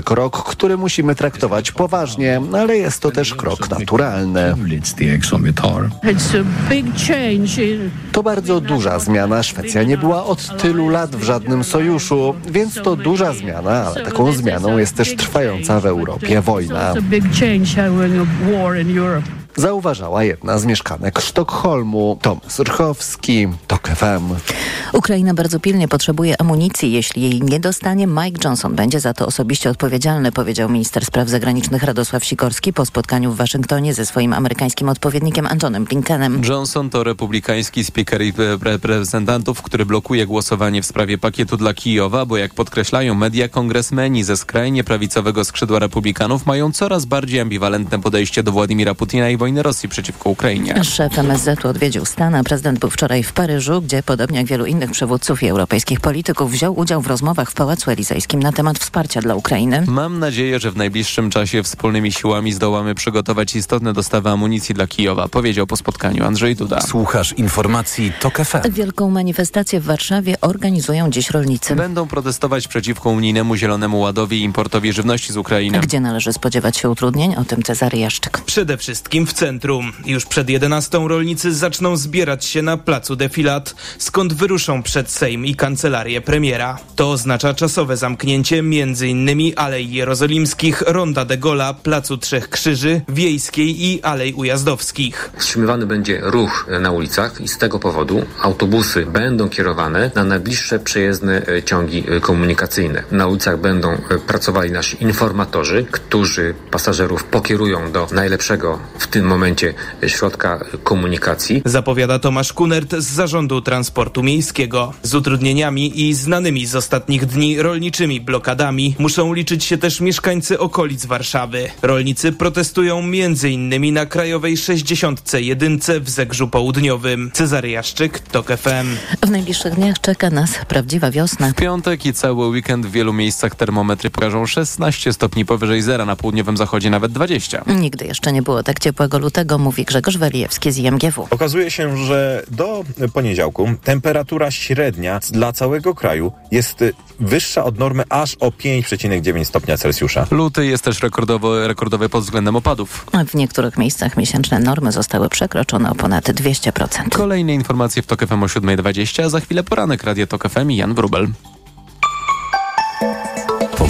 krok, który musimy traktować poważnie, ale jest to też krok naturalny. To bardzo duża zmiana. Szwecja nie była od tylu lat w żadnym sojuszu, więc to duża zmiana, ale taką zmianą jest też trwająca w Europie wojna zauważała jedna z mieszkanek Sztokholmu. Tomasz Rchowski, TOK FM. Ukraina bardzo pilnie potrzebuje amunicji. Jeśli jej nie dostanie, Mike Johnson będzie za to osobiście odpowiedzialny, powiedział minister spraw zagranicznych Radosław Sikorski po spotkaniu w Waszyngtonie ze swoim amerykańskim odpowiednikiem Antonem Blinkenem. Johnson to republikański speaker reprezentantów, który blokuje głosowanie w sprawie pakietu dla Kijowa, bo jak podkreślają media, kongresmeni ze skrajnie prawicowego skrzydła republikanów mają coraz bardziej ambiwalentne podejście do Władimira Putina i wojny Rosji przeciwko Ukrainie. Szef MSZ odwiedził Stan, a prezydent był wczoraj w Paryżu, gdzie podobnie jak wielu innych przywódców i europejskich polityków wziął udział w rozmowach w Pałacu Elizejskim na temat wsparcia dla Ukrainy. Mam nadzieję, że w najbliższym czasie wspólnymi siłami zdołamy przygotować istotne dostawy amunicji dla Kijowa, powiedział po spotkaniu Andrzej Duda. Słuchasz informacji TOK FM. Wielką manifestację w Warszawie organizują dziś rolnicy. Będą protestować przeciwko unijnemu zielonemu ładowi i importowi żywności z Ukrainy. Gdzie należy spodziewać się utrudnień? O tym Cezary Jaszczyk. Przede wszystkim w centrum. Już przed 11 rolnicy zaczną zbierać się na placu Defilat, skąd wyruszą przed Sejm i kancelarię premiera. To oznacza czasowe zamknięcie m.in. Alei Jerozolimskich, Ronda de Gola, Placu Trzech Krzyży, Wiejskiej i Alej Ujazdowskich. Wstrzymywany będzie ruch na ulicach i z tego powodu autobusy będą kierowane na najbliższe przejezdne e, ciągi e, komunikacyjne. Na ulicach będą e, pracowali nasi informatorzy, którzy pasażerów pokierują do najlepszego w tym tym momencie środka komunikacji. Zapowiada Tomasz Kunert z Zarządu Transportu Miejskiego. Z utrudnieniami i znanymi z ostatnich dni rolniczymi blokadami muszą liczyć się też mieszkańcy okolic Warszawy. Rolnicy protestują m.in. na Krajowej 61 w Zegrzu Południowym. Cezary Jaszczyk, TOK FM. W najbliższych dniach czeka nas prawdziwa wiosna. W piątek i cały weekend w wielu miejscach termometry pokażą 16 stopni powyżej zera, na południowym zachodzie nawet 20. Nigdy jeszcze nie było tak ciepłego lutego, mówi Grzegorz Welijewski z IMGW. Okazuje się, że do poniedziałku temperatura średnia dla całego kraju jest wyższa od normy aż o 5,9 stopnia Celsjusza. Luty jest też rekordowo, rekordowy pod względem opadów. W niektórych miejscach miesięczne normy zostały przekroczone o ponad 200%. Kolejne informacje w TOK FM o 7.20, a za chwilę poranek Radia TOK FM i Jan Wrubel.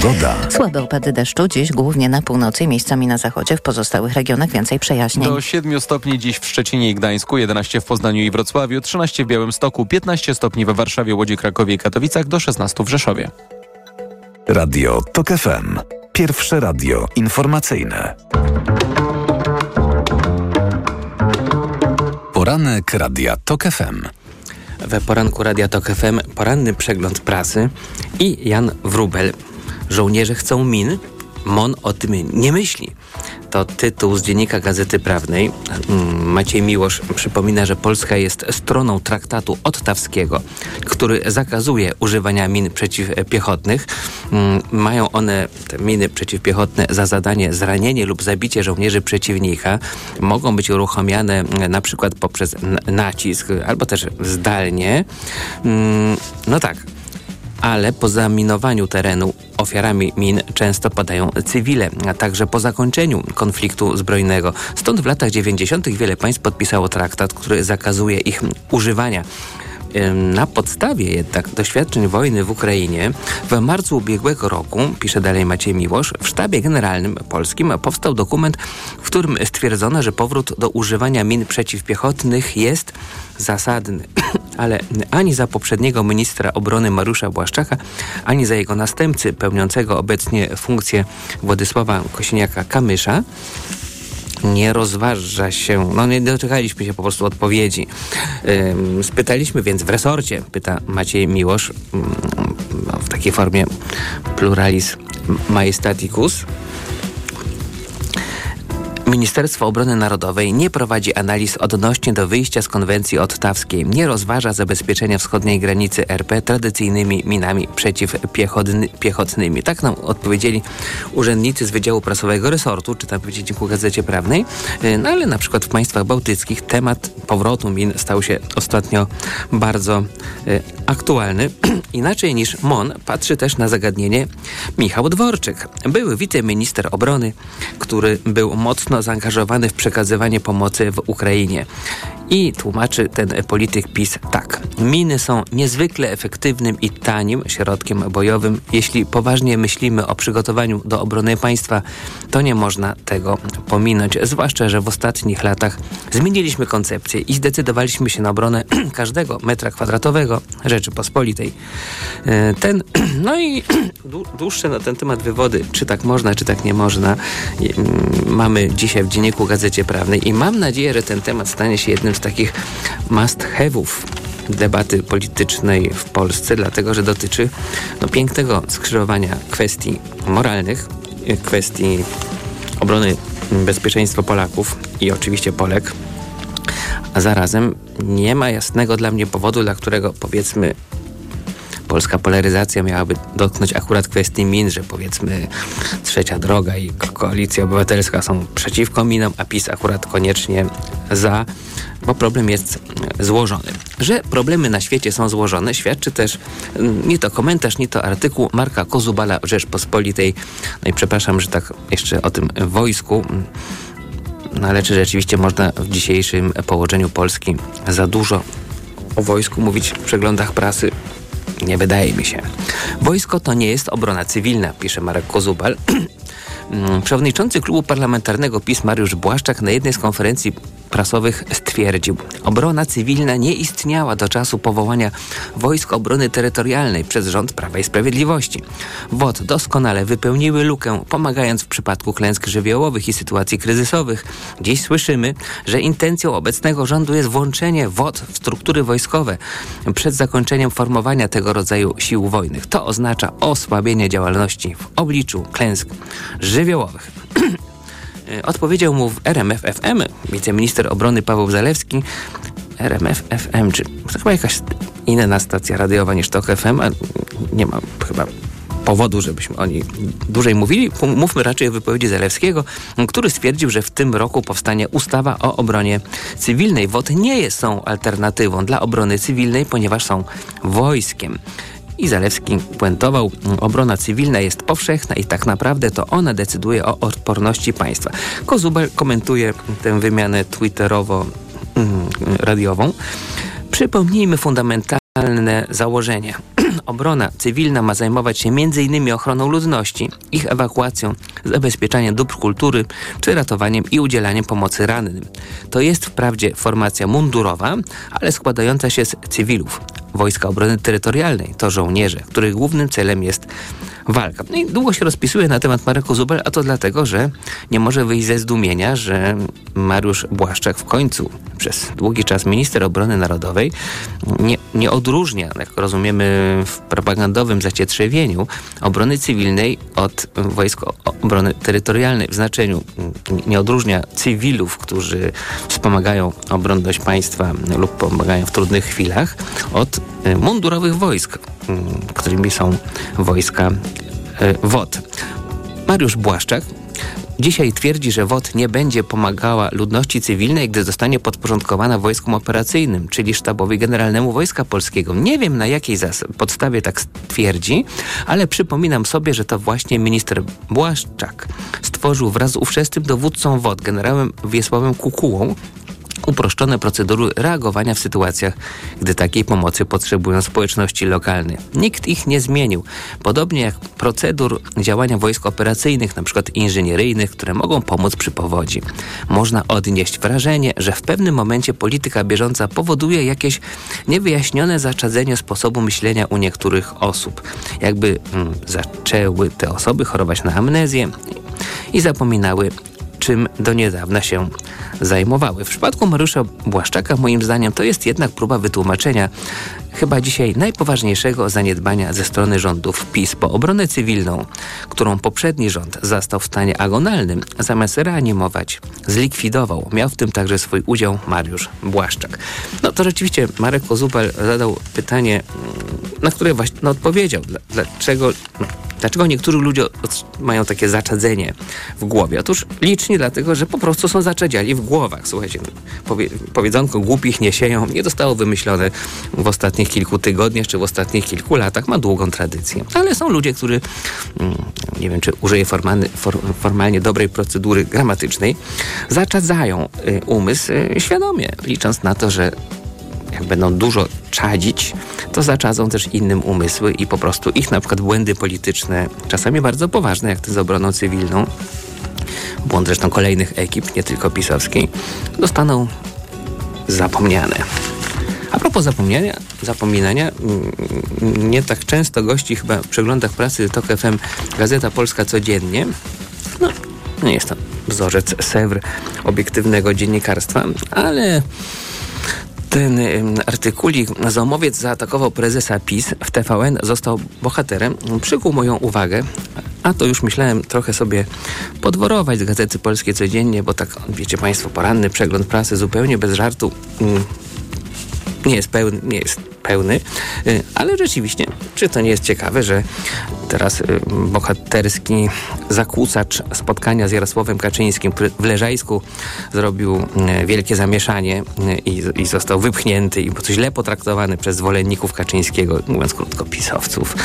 Pogoda. Słabe opady deszczu dziś głównie na północy i miejscami na zachodzie. W pozostałych regionach więcej przejaśnień. Do 7 stopni dziś w Szczecinie i Gdańsku, 11 w Poznaniu i Wrocławiu, 13 w Białymstoku, 15 stopni we Warszawie, Łodzi, Krakowie i Katowicach, do 16 w Rzeszowie. Radio TOK FM. Pierwsze radio informacyjne. Poranek Radia TOK FM. We poranku Radia TOK FM poranny przegląd prasy i Jan Wrubel. Żołnierze chcą min? MON o tym nie myśli. To tytuł z dziennika Gazety Prawnej. Mm, Maciej Miłosz przypomina, że Polska jest stroną traktatu ottawskiego, który zakazuje używania min przeciwpiechotnych. Mm, mają one, te miny przeciwpiechotne, za zadanie zranienie lub zabicie żołnierzy przeciwnika. Mogą być uruchamiane mm, na przykład poprzez nacisk albo też zdalnie. No tak, ale po zaminowaniu terenu ofiarami min często padają cywile, a także po zakończeniu konfliktu zbrojnego. Stąd w latach 90. wiele państw podpisało traktat, który zakazuje ich używania. Na podstawie jednak doświadczeń wojny w Ukrainie w marcu ubiegłego roku, pisze dalej Maciej Miłosz, w sztabie generalnym polskim powstał dokument, w którym stwierdzono, że powrót do używania min przeciwpiechotnych jest zasadny. Ale ani za poprzedniego ministra obrony Mariusza Błaszczaka, ani za jego następcy pełniącego obecnie funkcję Władysława Kosiniaka-Kamysza nie rozważa się, no nie doczekaliśmy się po prostu odpowiedzi. Spytaliśmy więc w resorcie, pyta Maciej Miłosz, no, w takiej formie pluralis majestaticus, Ministerstwo Obrony Narodowej nie prowadzi analiz odnośnie do wyjścia z konwencji ottawskiej, nie rozważa zabezpieczenia wschodniej granicy RP tradycyjnymi minami przeciwpiechotnymi. Tak nam odpowiedzieli urzędnicy z Wydziału Prasowego Resortu, czy tam powiedzieć w Gazecie Prawnej. Y, no ale na przykład w państwach bałtyckich temat powrotu min stał się ostatnio bardzo y, aktualny. Inaczej niż MON patrzy też na zagadnienie Michał Dworczyk, były wiceminister obrony, który był mocno zaangażowany w przekazywanie pomocy w Ukrainie. I tłumaczy ten polityk PiS tak. Miny są niezwykle efektywnym i tanim środkiem bojowym. Jeśli poważnie myślimy o przygotowaniu do obrony państwa, to nie można tego pominąć. Zwłaszcza, że w ostatnich latach zmieniliśmy koncepcję i zdecydowaliśmy się na obronę każdego metra kwadratowego Rzeczypospolitej. E, ten, no i dłuższe na ten temat wywody, czy tak można, czy tak nie można, mamy dzisiaj w Dzienniku Gazecie Prawnej i mam nadzieję, że ten temat stanie się jednym z takich must-have'ów debaty politycznej w Polsce, dlatego że dotyczy no, pięknego skrzyżowania kwestii moralnych, kwestii obrony bezpieczeństwa Polaków i oczywiście Polek, a zarazem nie ma jasnego dla mnie powodu, dla którego powiedzmy polska polaryzacja miałaby dotknąć akurat kwestii min, że powiedzmy Trzecia Droga i Koalicja Obywatelska są przeciwko minom, a PiS akurat koniecznie za, bo problem jest złożony. Że problemy na świecie są złożone świadczy też mm, nie to komentarz, nie to artykuł Marka Kozubala Rzeczpospolitej. No i przepraszam, że tak jeszcze o tym wojsku no ale czy rzeczywiście można w dzisiejszym położeniu Polski za dużo o wojsku mówić w przeglądach prasy? Nie wydaje mi się. Wojsko to nie jest obrona cywilna, pisze Marek Kozubal. Mm, przewodniczący klubu parlamentarnego PiS Mariusz Błaszczak na jednej z konferencji prasowych stwierdził, obrona cywilna nie istniała do czasu powołania Wojsk Obrony Terytorialnej przez rząd Prawa i Sprawiedliwości. WOT doskonale wypełniły lukę, pomagając w przypadku klęsk żywiołowych i sytuacji kryzysowych. Dziś słyszymy, że intencją obecnego rządu jest włączenie WOT w struktury wojskowe przed zakończeniem formowania tego rodzaju sił wojnych. To oznacza osłabienie działalności w obliczu klęsk żywiołowych. E, odpowiedział mu w RMF FM wiceminister obrony Paweł Zalewski. RMF FM, czy to chyba jakaś inna stacja radiowa niż TOK FM, a nie ma chyba powodu, żebyśmy o niej dłużej mówili. Mówmy raczej o wypowiedzi Zalewskiego, który stwierdził, że w tym roku powstanie ustawa o obronie cywilnej. WOT nie są alternatywą dla obrony cywilnej, ponieważ są wojskiem. I Zalewski puentował, obrona cywilna jest powszechna i tak naprawdę to ona decyduje o odporności państwa. Kozubel komentuje tę wymianę twitterowo-radiową. Przypomnijmy fundamentalne założenia. Obrona cywilna ma zajmować się m.in. ochroną ludności, ich ewakuacją, zabezpieczaniem dóbr kultury czy ratowaniem i udzielaniem pomocy rannym. To jest wprawdzie formacja mundurowa, ale składająca się z cywilów. Wojska Obrony Terytorialnej to żołnierze, których głównym celem jest walka. No i długo się rozpisuje na temat Mareko Zubel, a to dlatego, że nie może wyjść ze zdumienia, że Mariusz Błaszczak w końcu przez długi czas minister obrony narodowej nie, nie odróżnia, jak rozumiemy w propagandowym zacietrzewieniu, obrony cywilnej od wojsk obrony terytorialnej w znaczeniu nie odróżnia cywilów, którzy wspomagają obronność państwa lub pomagają w trudnych chwilach od mundurowych wojsk, którymi są wojska WOT. Mariusz Błaszczak Dzisiaj twierdzi, że WOT nie będzie pomagała ludności cywilnej, gdy zostanie podporządkowana wojskom operacyjnym, czyli sztabowi generalnemu Wojska Polskiego. Nie wiem na jakiej podstawie tak twierdzi, ale przypominam sobie, że to właśnie minister Błaszczak stworzył wraz z ówczesnym dowódcą WOT, generałem Wiesławem Kukułą, uproszczone procedury reagowania w sytuacjach, gdy takiej pomocy potrzebują społeczności lokalne. Nikt ich nie zmienił, podobnie jak procedur działania wojsk operacyjnych, np. inżynieryjnych, które mogą pomóc przy powodzi. Można odnieść wrażenie, że w pewnym momencie polityka bieżąca powoduje jakieś niewyjaśnione zaczadzenie sposobu myślenia u niektórych osób. Jakby hmm, zaczęły te osoby chorować na amnezję i zapominały czym do niedawna się zajmowały. W przypadku Mariusza Błaszczaka moim zdaniem to jest jednak próba wytłumaczenia chyba dzisiaj najpoważniejszego zaniedbania ze strony rządów PiS, bo obronę cywilną, którą poprzedni rząd zastał w stanie agonalnym, zamiast reanimować, zlikwidował. Miał w tym także swój udział Mariusz Błaszczak. No to rzeczywiście Marek Kozubel zadał pytanie, na które właśnie no, odpowiedział. Dlaczego, no, dlaczego niektórzy ludzie mają takie zaczadzenie w głowie? Otóż licznie dlatego, że po prostu są zaczadziali w głowach. Słuchajcie, powie, powiedzonko głupich nie sieją nie zostało wymyślone w ostatnich kilku tygodniach czy w ostatnich kilku latach. Ma długą tradycję. Ale są ludzie, którzy, mm, nie wiem czy użyję formalny, for, formalnie dobrej procedury gramatycznej, zaczadzają y, umysł y, świadomie, licząc na to, że jak będą dużo czadzić, to zaczadzą też innym umysły i po prostu ich na przykład błędy polityczne, czasami bardzo poważne, jak te z obroną cywilną, błąd zresztą kolejnych ekip, nie tylko pisowskiej, zostaną zapomniane. A propos zapomnienia, zapominania, mm, nie tak często gości chyba w przeglądach pracy TOK FM Gazeta Polska codziennie. No, nie jest to wzorzec Sewr obiektywnego dziennikarstwa, ale ten artykulik Zomowiec zaatakował prezesa PiS w TVN, został bohaterem, przykuł moją uwagę. A to już myślałem trochę sobie podworować z Gazety Polskie codziennie, bo tak, wiecie Państwo, poranny przegląd prasy zupełnie bez żartu mm, nie jest pełny, nie jest pełny, y, ale rzeczywiście, czy to nie jest ciekawe, że teraz y, bohaterski zakłócacz spotkania z Jarosławem Kaczyńskim, który w Leżajsku zrobił y, wielkie zamieszanie i, i został wypchnięty i źle potraktowany przez zwolenników Kaczyńskiego, mówiąc krótko, pisowców.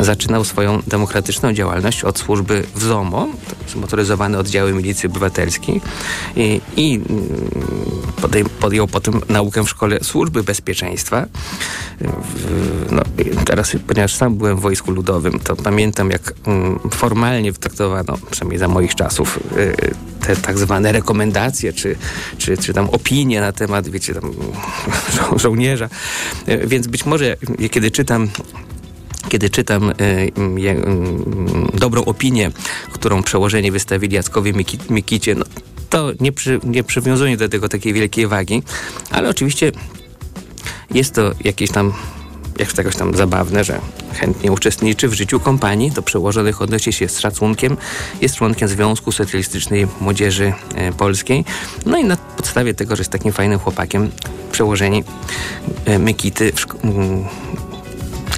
Zaczynał swoją demokratyczną działalność od służby w ZOMO, zmotoryzowane oddziały milicji obywatelskiej i, i podjął potem naukę w szkole służby bezpieczeństwa no, teraz, ponieważ sam byłem w Wojsku Ludowym, to pamiętam, jak mm, formalnie traktowano, przynajmniej za moich czasów, y, te tak zwane rekomendacje, czy, czy, czy tam opinie na temat, wiecie, tam żo żołnierza. Y, więc być może, kiedy czytam kiedy czytam y, y, y, dobrą opinię, którą przełożenie wystawili Jackowie Miki, Mikicie, no, to nie, przy, nie przywiązuję do tego takiej wielkiej wagi, ale oczywiście jest to jakieś tam jak jakoś tam zabawne, że chętnie uczestniczy w życiu kompanii, do przełożonych odnosi się z szacunkiem, jest członkiem Związku Socjalistycznej Młodzieży e, Polskiej. No i na podstawie tego, że jest takim fajnym chłopakiem, przełożeni e, Mykity mm,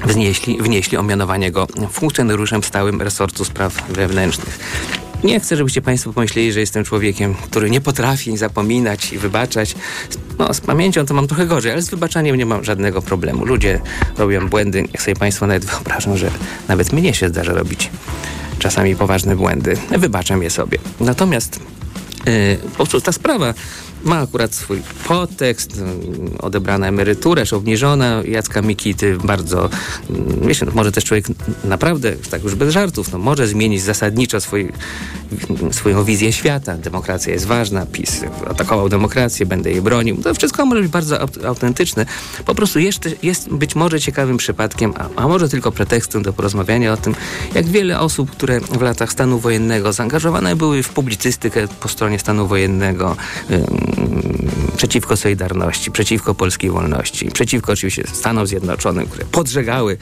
wnieśli, wnieśli o mianowanie go funkcjonariuszem stałym resortu spraw wewnętrznych. Nie chcę, żebyście Państwo pomyśleli, że jestem człowiekiem, który nie potrafi zapominać i wybaczać. No, z pamięcią to mam trochę gorzej, ale z wybaczaniem nie mam żadnego problemu. Ludzie robią błędy. Niech sobie Państwo nawet wyobrażą, że nawet mnie się zdarza robić czasami poważne błędy. Wybaczam je sobie. Natomiast yy, po prostu ta sprawa ma akurat swój podtekst, odebrana emerytura, obniżona Jacka Mikity, bardzo, wiesz, mm, no, może też człowiek naprawdę, tak już bez żartów, no, może zmienić zasadniczo swój, swoją wizję świata. Demokracja jest ważna, PiS atakował demokrację, będę jej bronił. To wszystko może być bardzo autentyczne. Po prostu jeszcze jest być może ciekawym przypadkiem, a, a może tylko pretekstem do porozmawiania o tym, jak wiele osób, które w latach stanu wojennego zaangażowane były w publicystykę po stronie stanu wojennego, przeciwko Solidarności, przeciwko polskiej wolności, przeciwko oczywiście Stanom Zjednoczonym, które podżegały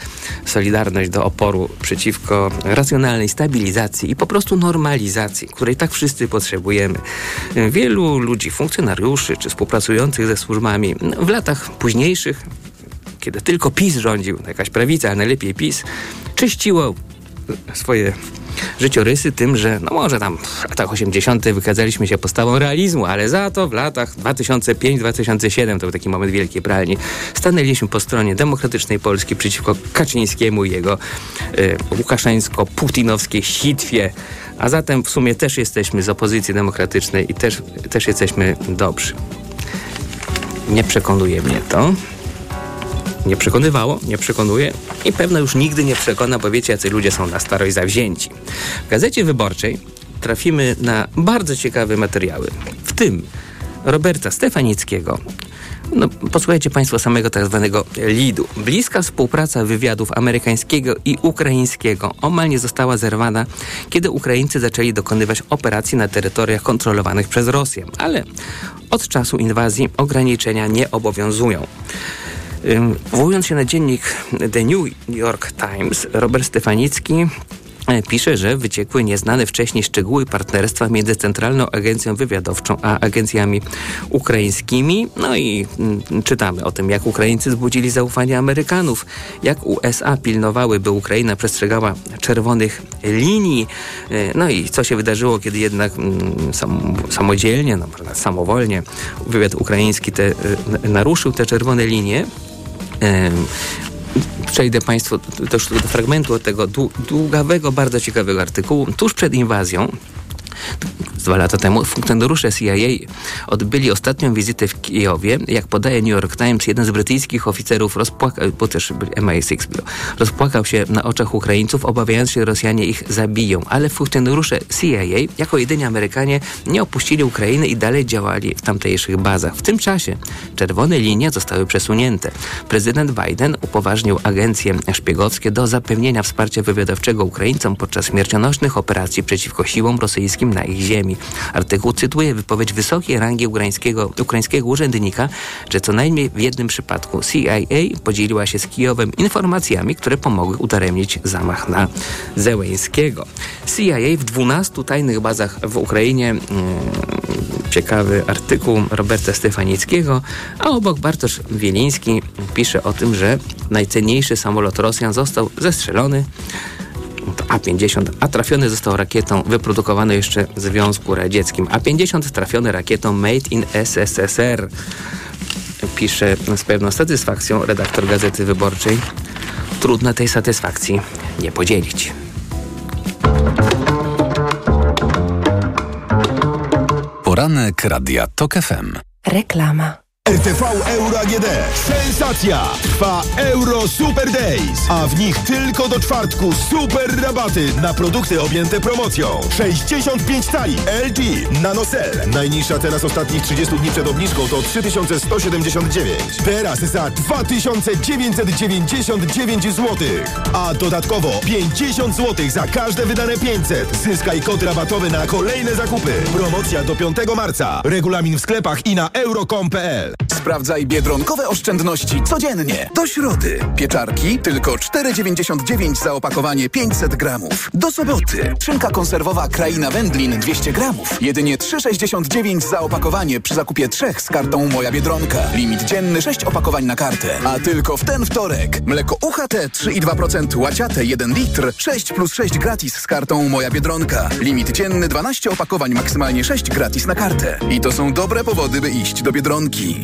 Solidarność do oporu przeciwko racjonalnej stabilizacji i po prostu normalizacji, której tak wszyscy potrzebujemy. Wielu ludzi, funkcjonariuszy czy współpracujących ze służbami w latach późniejszych, kiedy tylko PiS rządził, jakaś prawica, a najlepiej PiS, czyściło swoje życiorysy tym, że no może tam w latach 80. wykazaliśmy się postawą realizmu, ale za to w latach 2005-2007, to był taki moment wielkiej pralni, stanęliśmy po stronie demokratycznej Polski przeciwko Kaczyńskiemu i jego y, łukaszeńsko-putinowskiej sitwie. A zatem w sumie też jesteśmy z opozycji demokratycznej i też, też jesteśmy dobrzy. Nie przekonuje mnie to nie przekonywało, nie przekonuje i pewno już nigdy nie przekona, bo wiecie, jacy ludzie są na starość zawzięci. W Gazecie Wyborczej trafimy na bardzo ciekawe materiały, w tym Roberta Stefanickiego. No, posłuchajcie Państwo samego tak zwanego lidu. Bliska współpraca wywiadów amerykańskiego i ukraińskiego omal nie została zerwana, kiedy Ukraińcy zaczęli dokonywać operacji na terytoriach kontrolowanych przez Rosję. Ale od czasu inwazji ograniczenia nie obowiązują. Powołując się na dziennik The New York Times, Robert Stefanicki E, pisze, że wyciekły nieznane wcześniej szczegóły partnerstwa między Centralną Agencją Wywiadowczą a agencjami ukraińskimi. No i mm, czytamy o tym, jak Ukraińcy zbudzili zaufanie Amerykanów, jak USA pilnowały, by Ukraina przestrzegała czerwonych linii. E, no i co się wydarzyło, kiedy jednak mm, sam, samodzielnie, no, samowolnie wywiad ukraiński te, e, naruszył te czerwone linie przejdę Państwu też do fragmentu tego długawego, bardzo ciekawego artykułu. Tuż przed inwazją Dwa lata temu funkcjonariusze CIA odbyli ostatnią wizytę w Kijowie. Jak podaje New York Times, jeden z brytyjskich oficerów rozpłakał, bo też MI6 był, rozpłakał się na oczach Ukraińców, obawiając się, że Rosjanie ich zabiją. Ale funkcjonariusze CIA, jako jedyni Amerykanie, nie opuścili Ukrainy i dalej działali w tamtejszych bazach. W tym czasie czerwone linie zostały przesunięte. Prezydent Biden upoważnił agencje szpiegowskie do zapewnienia wsparcia wywiadowczego Ukraińcom podczas śmiercionośnych operacji przeciwko siłom rosyjskim na ich ziemi. Artykuł cytuje wypowiedź wysokiej rangi ukraińskiego, ukraińskiego urzędnika, że co najmniej w jednym przypadku CIA podzieliła się z Kijowem informacjami, które pomogły udaremnić zamach na Zełeńskiego. CIA w 12 tajnych bazach w Ukrainie hmm, ciekawy artykuł Roberta Stefanickiego, a obok Bartosz Wieliński pisze o tym, że najcenniejszy samolot Rosjan został zestrzelony a-50, a trafiony został rakietą wyprodukowaną jeszcze w Związku Radzieckim. A-50 trafiony rakietą Made in SSSR. Pisze z pewną satysfakcją redaktor Gazety Wyborczej. Trudno tej satysfakcji nie podzielić. Poranek Radia TOK FM. Reklama. RTV Euro AGD. Sensacja! Trwa Euro Super Days, a w nich tylko do czwartku super rabaty na produkty objęte promocją. 65 cali LG NanoCell. Najniższa teraz ostatnich 30 dni przed obniżką to 3179. Teraz za 2999 zł. A dodatkowo 50 zł za każde wydane 500. Zyskaj kod rabatowy na kolejne zakupy. Promocja do 5 marca. Regulamin w sklepach i na euro.com.pl. Sprawdzaj biedronkowe oszczędności codziennie. Do środy. Pieczarki tylko 4,99 za opakowanie 500 gramów. Do soboty. Szynka konserwowa Kraina Wędlin 200 gramów. Jedynie 3,69 za opakowanie przy zakupie trzech z kartą Moja Biedronka. Limit dzienny 6 opakowań na kartę. A tylko w ten wtorek. Mleko UHT 3,2% łaciate 1 litr 6 plus 6 gratis z kartą Moja Biedronka. Limit dzienny 12 opakowań, maksymalnie 6 gratis na kartę. I to są dobre powody, by iść do Biedronki.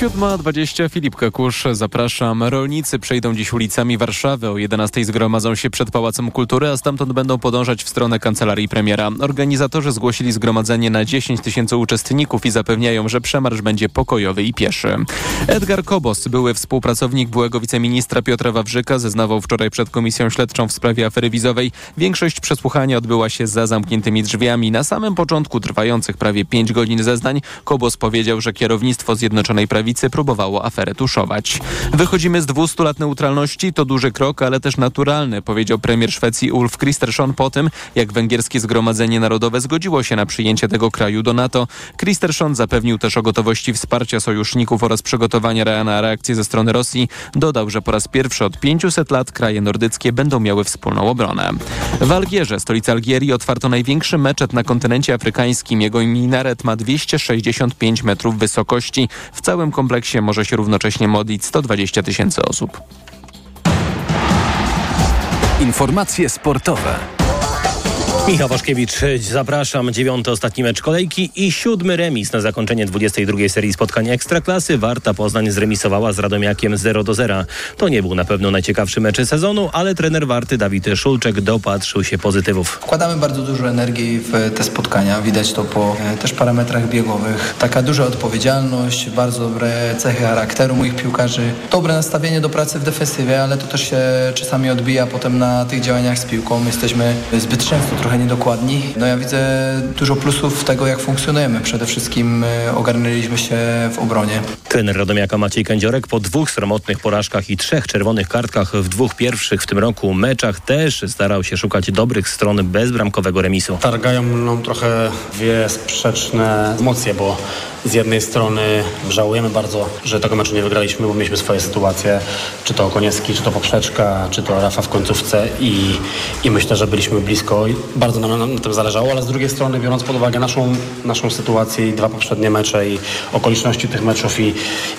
7.20 Filip Kakusz, zapraszam. Rolnicy przejdą dziś ulicami Warszawy. O 11 zgromadzą się przed Pałacem Kultury, a stamtąd będą podążać w stronę kancelarii premiera. Organizatorzy zgłosili zgromadzenie na 10 tysięcy uczestników i zapewniają, że przemarsz będzie pokojowy i pieszy. Edgar Kobos, były współpracownik byłego wiceministra Piotra Wawrzyka, zeznawał wczoraj przed komisją śledczą w sprawie afery wizowej. Większość przesłuchania odbyła się za zamkniętymi drzwiami. Na samym początku trwających prawie 5 godzin zeznań Kobos powiedział, że kierownictwo Zjednoczonej Prawicy próbowało aferę tuszować. Wychodzimy z 200 lat neutralności, to duży krok, ale też naturalny, powiedział premier Szwecji Ulf Kristersson po tym, jak węgierskie Zgromadzenie Narodowe zgodziło się na przyjęcie tego kraju do NATO. Kristersson zapewnił też o gotowości wsparcia sojuszników oraz przygotowania na reakcję ze strony Rosji. Dodał, że po raz pierwszy od 500 lat kraje nordyckie będą miały wspólną obronę. W Algierze, stolicy Algierii, otwarto największy meczet na kontynencie afrykańskim. Jego minaret ma 265 metrów wysokości. W całym kompleksie może się równocześnie modlić 120 tysięcy osób. Informacje sportowe. Michał Waszkiewicz, zapraszam. Dziewiąty ostatni mecz kolejki i siódmy remis na zakończenie 22 serii spotkań Ekstraklasy. Warta Poznań zremisowała z Radomiakiem 0 do 0. To nie był na pewno najciekawszy mecz sezonu, ale trener Warty Dawid Szulczek dopatrzył się pozytywów. Wkładamy bardzo dużo energii w te spotkania. Widać to po e, też parametrach biegowych. Taka duża odpowiedzialność, bardzo dobre cechy charakteru moich piłkarzy. Dobre nastawienie do pracy w defensywie, ale to też się czasami odbija potem na tych działaniach z piłką. Jesteśmy zbyt często trochę przyjechani dokładni. No ja widzę dużo plusów tego, jak funkcjonujemy. Przede wszystkim e, ogarnęliśmy się w obronie. Trener Radomiaka Maciej Kędziorek po dwóch sromotnych porażkach i trzech czerwonych kartkach w dwóch pierwszych w tym roku meczach też starał się szukać dobrych stron bezbramkowego remisu. Targają mną trochę dwie sprzeczne emocje, bo z jednej strony żałujemy bardzo, że tego meczu nie wygraliśmy, bo mieliśmy swoje sytuacje, czy to Koniecki, czy to Poprzeczka, czy to Rafa w końcówce i, i myślę, że byliśmy blisko bardzo nam na, tym zależało, ale z drugiej strony biorąc pod uwagę naszą, naszą sytuację i dwa poprzednie mecze i okoliczności tych meczów i,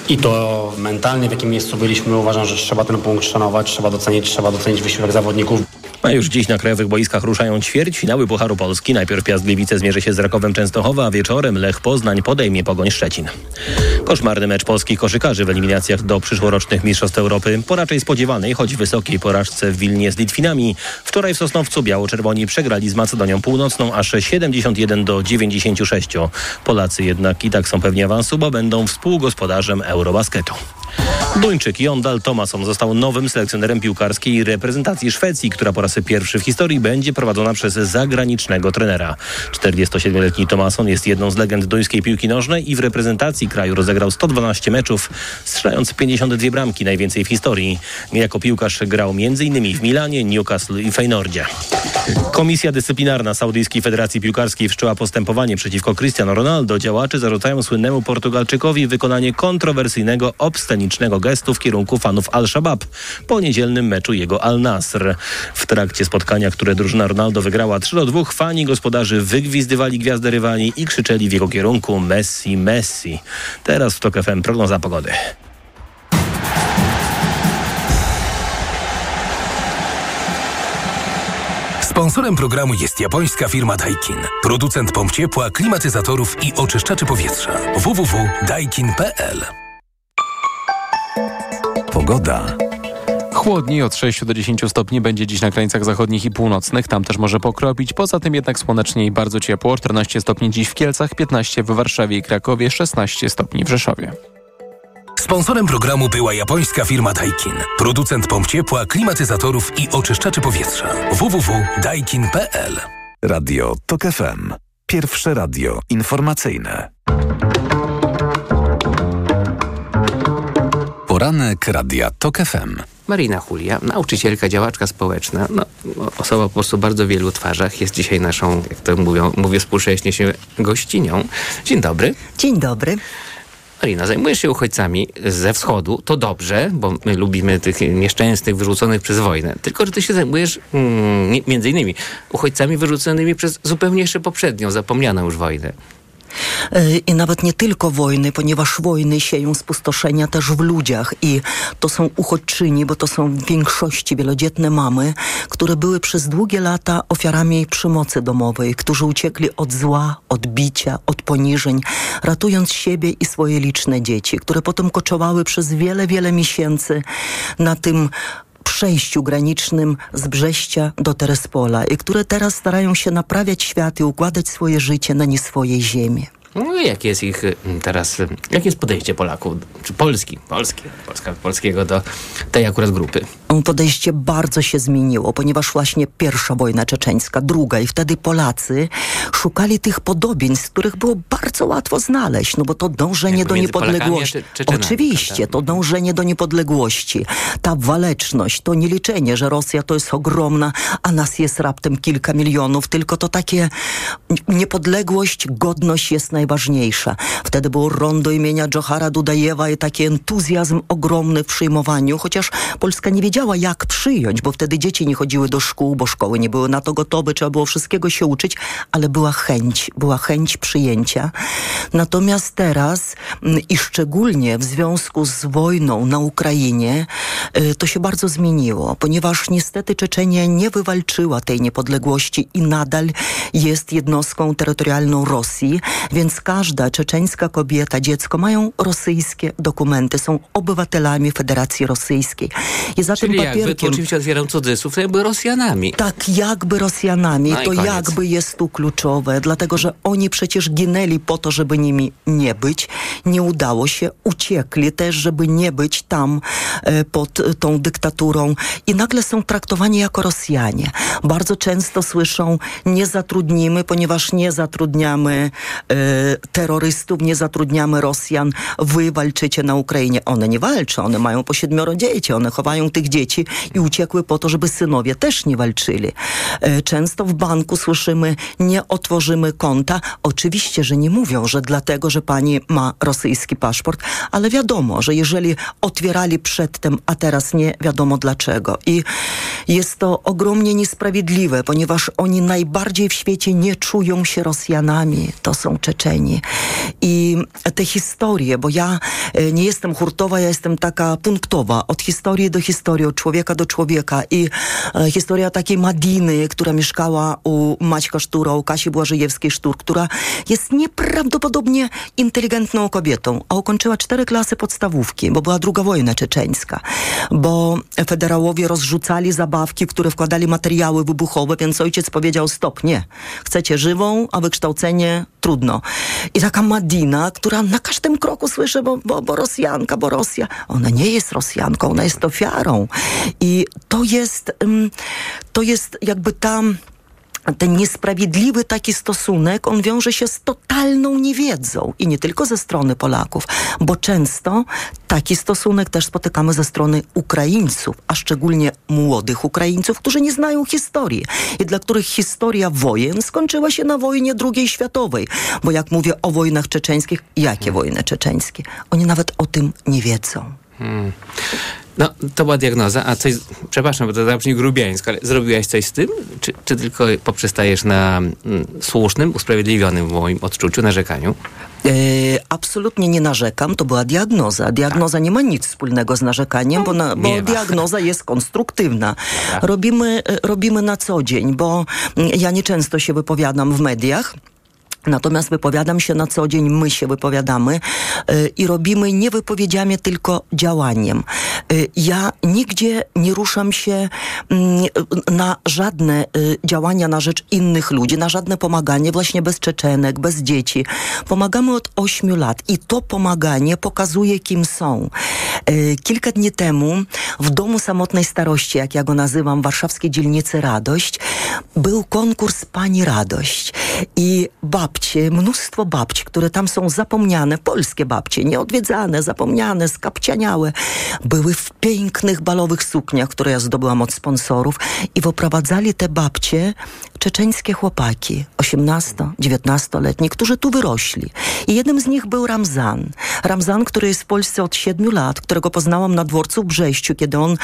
i to mentalnie w jakim miejscu byliśmy, uważam, że trzeba ten punkt szanować, trzeba docenić, trzeba docenić wysiłek zawodników. A już dziś na krajowych boiskach ruszają ćwierćfinały Pucharu Polski. Najpierw Piast Gliwice zmierzy się z Rakowem Częstochowa, a wieczorem Lech Poznań podejmie Pogoń Szczecin. Koszmarny mecz polskich koszykarzy w eliminacjach do przyszłorocznych Mistrzostw Europy. Po raczej spodziewanej, choć wysokiej porażce w Wilnie z Litwinami. Wczoraj w Sosnowcu biało-czerwoni przegrali z Macedonią Północną aż 71 do 96. Polacy jednak i tak są pewni awansu, bo będą współgospodarzem Eurobasketu. Duńczyk Jon Dahl Tomasson został nowym selekcjonerem piłkarskiej reprezentacji Szwecji, która po raz pierwszy w historii będzie prowadzona przez zagranicznego trenera. 47-letni Tomasson jest jedną z legend duńskiej piłki nożnej i w reprezentacji kraju rozegrał 112 meczów, strzelając 52 bramki, najwięcej w historii. Jako piłkarz grał m.in. w Milanie, Newcastle i Feynordzie. Komisja Dyscyplinarna Saudyjskiej Federacji Piłkarskiej wszczęła postępowanie przeciwko Cristiano Ronaldo. Działacze zarzucają słynnemu Portugalczykowi wykonanie kontrowersyjnego, obscenicznego gestu w kierunku fanów Al-Shabaab po niedzielnym meczu jego Al-Nasr. W trakcie spotkania, które drużyna Ronaldo wygrała 3 do 2, fani gospodarzy wygwizdywali gwiazdę rywali i krzyczeli w jego kierunku Messi, Messi. Teraz w TOK FM prognoza pogody. Sponsorem programu jest japońska firma Daikin. Producent pomp ciepła, klimatyzatorów i oczyszczaczy powietrza. www.daikin.pl Pogoda. Chłodniej od 6 do 10 stopni będzie dziś na krańcach zachodnich i północnych. Tam też może pokropić. Poza tym jednak słonecznie i bardzo ciepło. 14 stopni dziś w Kielcach, 15 w Warszawie i Krakowie, 16 stopni w Rzeszowie. Sponsorem programu była japońska firma Daikin. Producent pomp ciepła, klimatyzatorów i oczyszczaczy powietrza. www.daikin.pl Radio TOK FM. Pierwsze radio informacyjne. Poranek Radia TOK FM. Marina Julia, nauczycielka, działaczka społeczna, no, osoba po prostu o bardzo wielu twarzach, jest dzisiaj naszą, jak to mówią, mówię współcześnie się, gościnią. Dzień dobry. Dzień dobry. Marina, zajmujesz się uchodźcami ze wschodu, to dobrze, bo my lubimy tych nieszczęsnych, wyrzuconych przez wojnę. Tylko, że ty się zajmujesz mm, między innymi uchodźcami wyrzuconymi przez zupełnie jeszcze poprzednią, zapomnianą już wojnę. I nawet nie tylko wojny, ponieważ wojny sieją spustoszenia też w ludziach. I to są uchodźczyni, bo to są w większości wielodzietne mamy, które były przez długie lata ofiarami przemocy domowej, którzy uciekli od zła, od bicia, od poniżeń, ratując siebie i swoje liczne dzieci, które potem koczowały przez wiele, wiele miesięcy na tym przejściu granicznym z Brześcia do Terespola i które teraz starają się naprawiać świat i układać swoje życie na nie swojej ziemi. No jakie jest ich teraz, jakie jest podejście Polaków, czy Polski, Polski, Polska, polskiego do tej akurat grupy? Podejście bardzo się zmieniło, ponieważ właśnie pierwsza wojna czeczeńska, druga i wtedy Polacy szukali tych podobieństw, których było bardzo łatwo znaleźć, no bo to dążenie Jakby do niepodległości. Oczywiście, to dążenie do niepodległości, ta waleczność, to nie liczenie, że Rosja to jest ogromna, a nas jest raptem kilka milionów, tylko to takie niepodległość, godność jest najważniejsza. Wtedy było rondo imienia Dżohara Dudajewa i taki entuzjazm ogromny w przyjmowaniu, chociaż Polska nie wiedziała jak przyjąć, bo wtedy dzieci nie chodziły do szkół, bo szkoły nie były na to gotowe, trzeba było wszystkiego się uczyć, ale była chęć, była chęć przyjęcia. Natomiast teraz mm, i szczególnie w związku z wojną na Ukrainie, y, to się bardzo zmieniło, ponieważ niestety Czeczenia nie wywalczyła tej niepodległości i nadal jest jednostką terytorialną Rosji, więc każda czeczeńska kobieta, dziecko mają rosyjskie dokumenty, są obywatelami Federacji Rosyjskiej. I za Czyli tym jakby, tu papierkiem... oczywiście otwieram cudzysłów, to jakby Rosjanami. Tak jakby Rosjanami. No to koniec. jakby jest tu kluczowe, dlatego że oni przecież ginęli po to, żeby nimi nie być nie udało się, uciekli też, żeby nie być tam e, pod tą dyktaturą i nagle są traktowani jako Rosjanie. Bardzo często słyszą, nie zatrudnimy, ponieważ nie zatrudniamy e, terrorystów, nie zatrudniamy Rosjan, wy walczycie na Ukrainie. One nie walczą, one mają po siedmioro dzieci, one chowają tych dzieci i uciekły po to, żeby synowie też nie walczyli. E, Często w banku słyszymy, nie otworzymy konta. Oczywiście, że nie mówią, że dlatego, że pani ma rosyjski paszport, ale wiadomo, że jeżeli otwierali przedtem, a teraz nie, wiadomo dlaczego. I jest to ogromnie niesprawiedliwe, ponieważ oni najbardziej w świecie nie czują się Rosjanami. To są Czeczeni. I te historie, bo ja e, nie jestem hurtowa, ja jestem taka punktowa, od historii do historii, od człowieka do człowieka. I e, historia takiej Madiny, która mieszkała u Maćka Sztura, u Kasi Błażejewskiej-Sztur, która jest nieprawdopodobnie inteligentną kobietą, a ukończyła cztery klasy podstawówki, bo była druga wojna czeczeńska, bo federałowie rozrzucali zabawki, które wkładali materiały wybuchowe, więc ojciec powiedział stop, nie. Chcecie żywą, a wykształcenie trudno. I taka Madina, która na każdym kroku słyszy, bo, bo, bo Rosjanka, bo Rosja. Ona nie jest Rosjanką, ona jest ofiarą. I to jest, ym, to jest jakby tam ten niesprawiedliwy taki stosunek, on wiąże się z totalną niewiedzą i nie tylko ze strony Polaków, bo często taki stosunek też spotykamy ze strony Ukraińców, a szczególnie młodych Ukraińców, którzy nie znają historii i dla których historia wojen skończyła się na wojnie II światowej. Bo jak mówię o wojnach czeczeńskich, jakie wojny czeczeńskie? Oni nawet o tym nie wiedzą. Hmm. No, to była diagnoza, a coś, przepraszam, bo to zabrzmi grubiańsko, ale zrobiłaś coś z tym? Czy, czy tylko poprzestajesz na mm, słusznym, usprawiedliwionym w moim odczuciu narzekaniu? E, absolutnie nie narzekam, to była diagnoza. Diagnoza nie ma nic wspólnego z narzekaniem, bo, na, bo diagnoza jest konstruktywna. Robimy, e, robimy na co dzień, bo mm, ja nieczęsto się wypowiadam w mediach. Natomiast wypowiadam się na co dzień, my się wypowiadamy y, i robimy nie wypowiedziami, tylko działaniem. Y, ja nigdzie nie ruszam się mm, na żadne y, działania na rzecz innych ludzi, na żadne pomaganie, właśnie bez Czeczenek, bez dzieci. Pomagamy od ośmiu lat i to pomaganie pokazuje, kim są. Y, Kilka dni temu w Domu Samotnej Starości, jak ja go nazywam, warszawskiej dzielnicy Radość, był konkurs Pani Radość i babcie, mnóstwo babci, które tam są zapomniane, polskie babcie, nieodwiedzane, zapomniane, skapcianiałe, były w pięknych balowych sukniach, które ja zdobyłam od sponsorów i wyprowadzali te babcie czeczeńskie chłopaki, 18-19-letni, którzy tu wyrośli. I jednym z nich był Ramzan. Ramzan, który jest w Polsce od siedmiu lat, którego poznałam na dworcu w Brześciu, kiedy on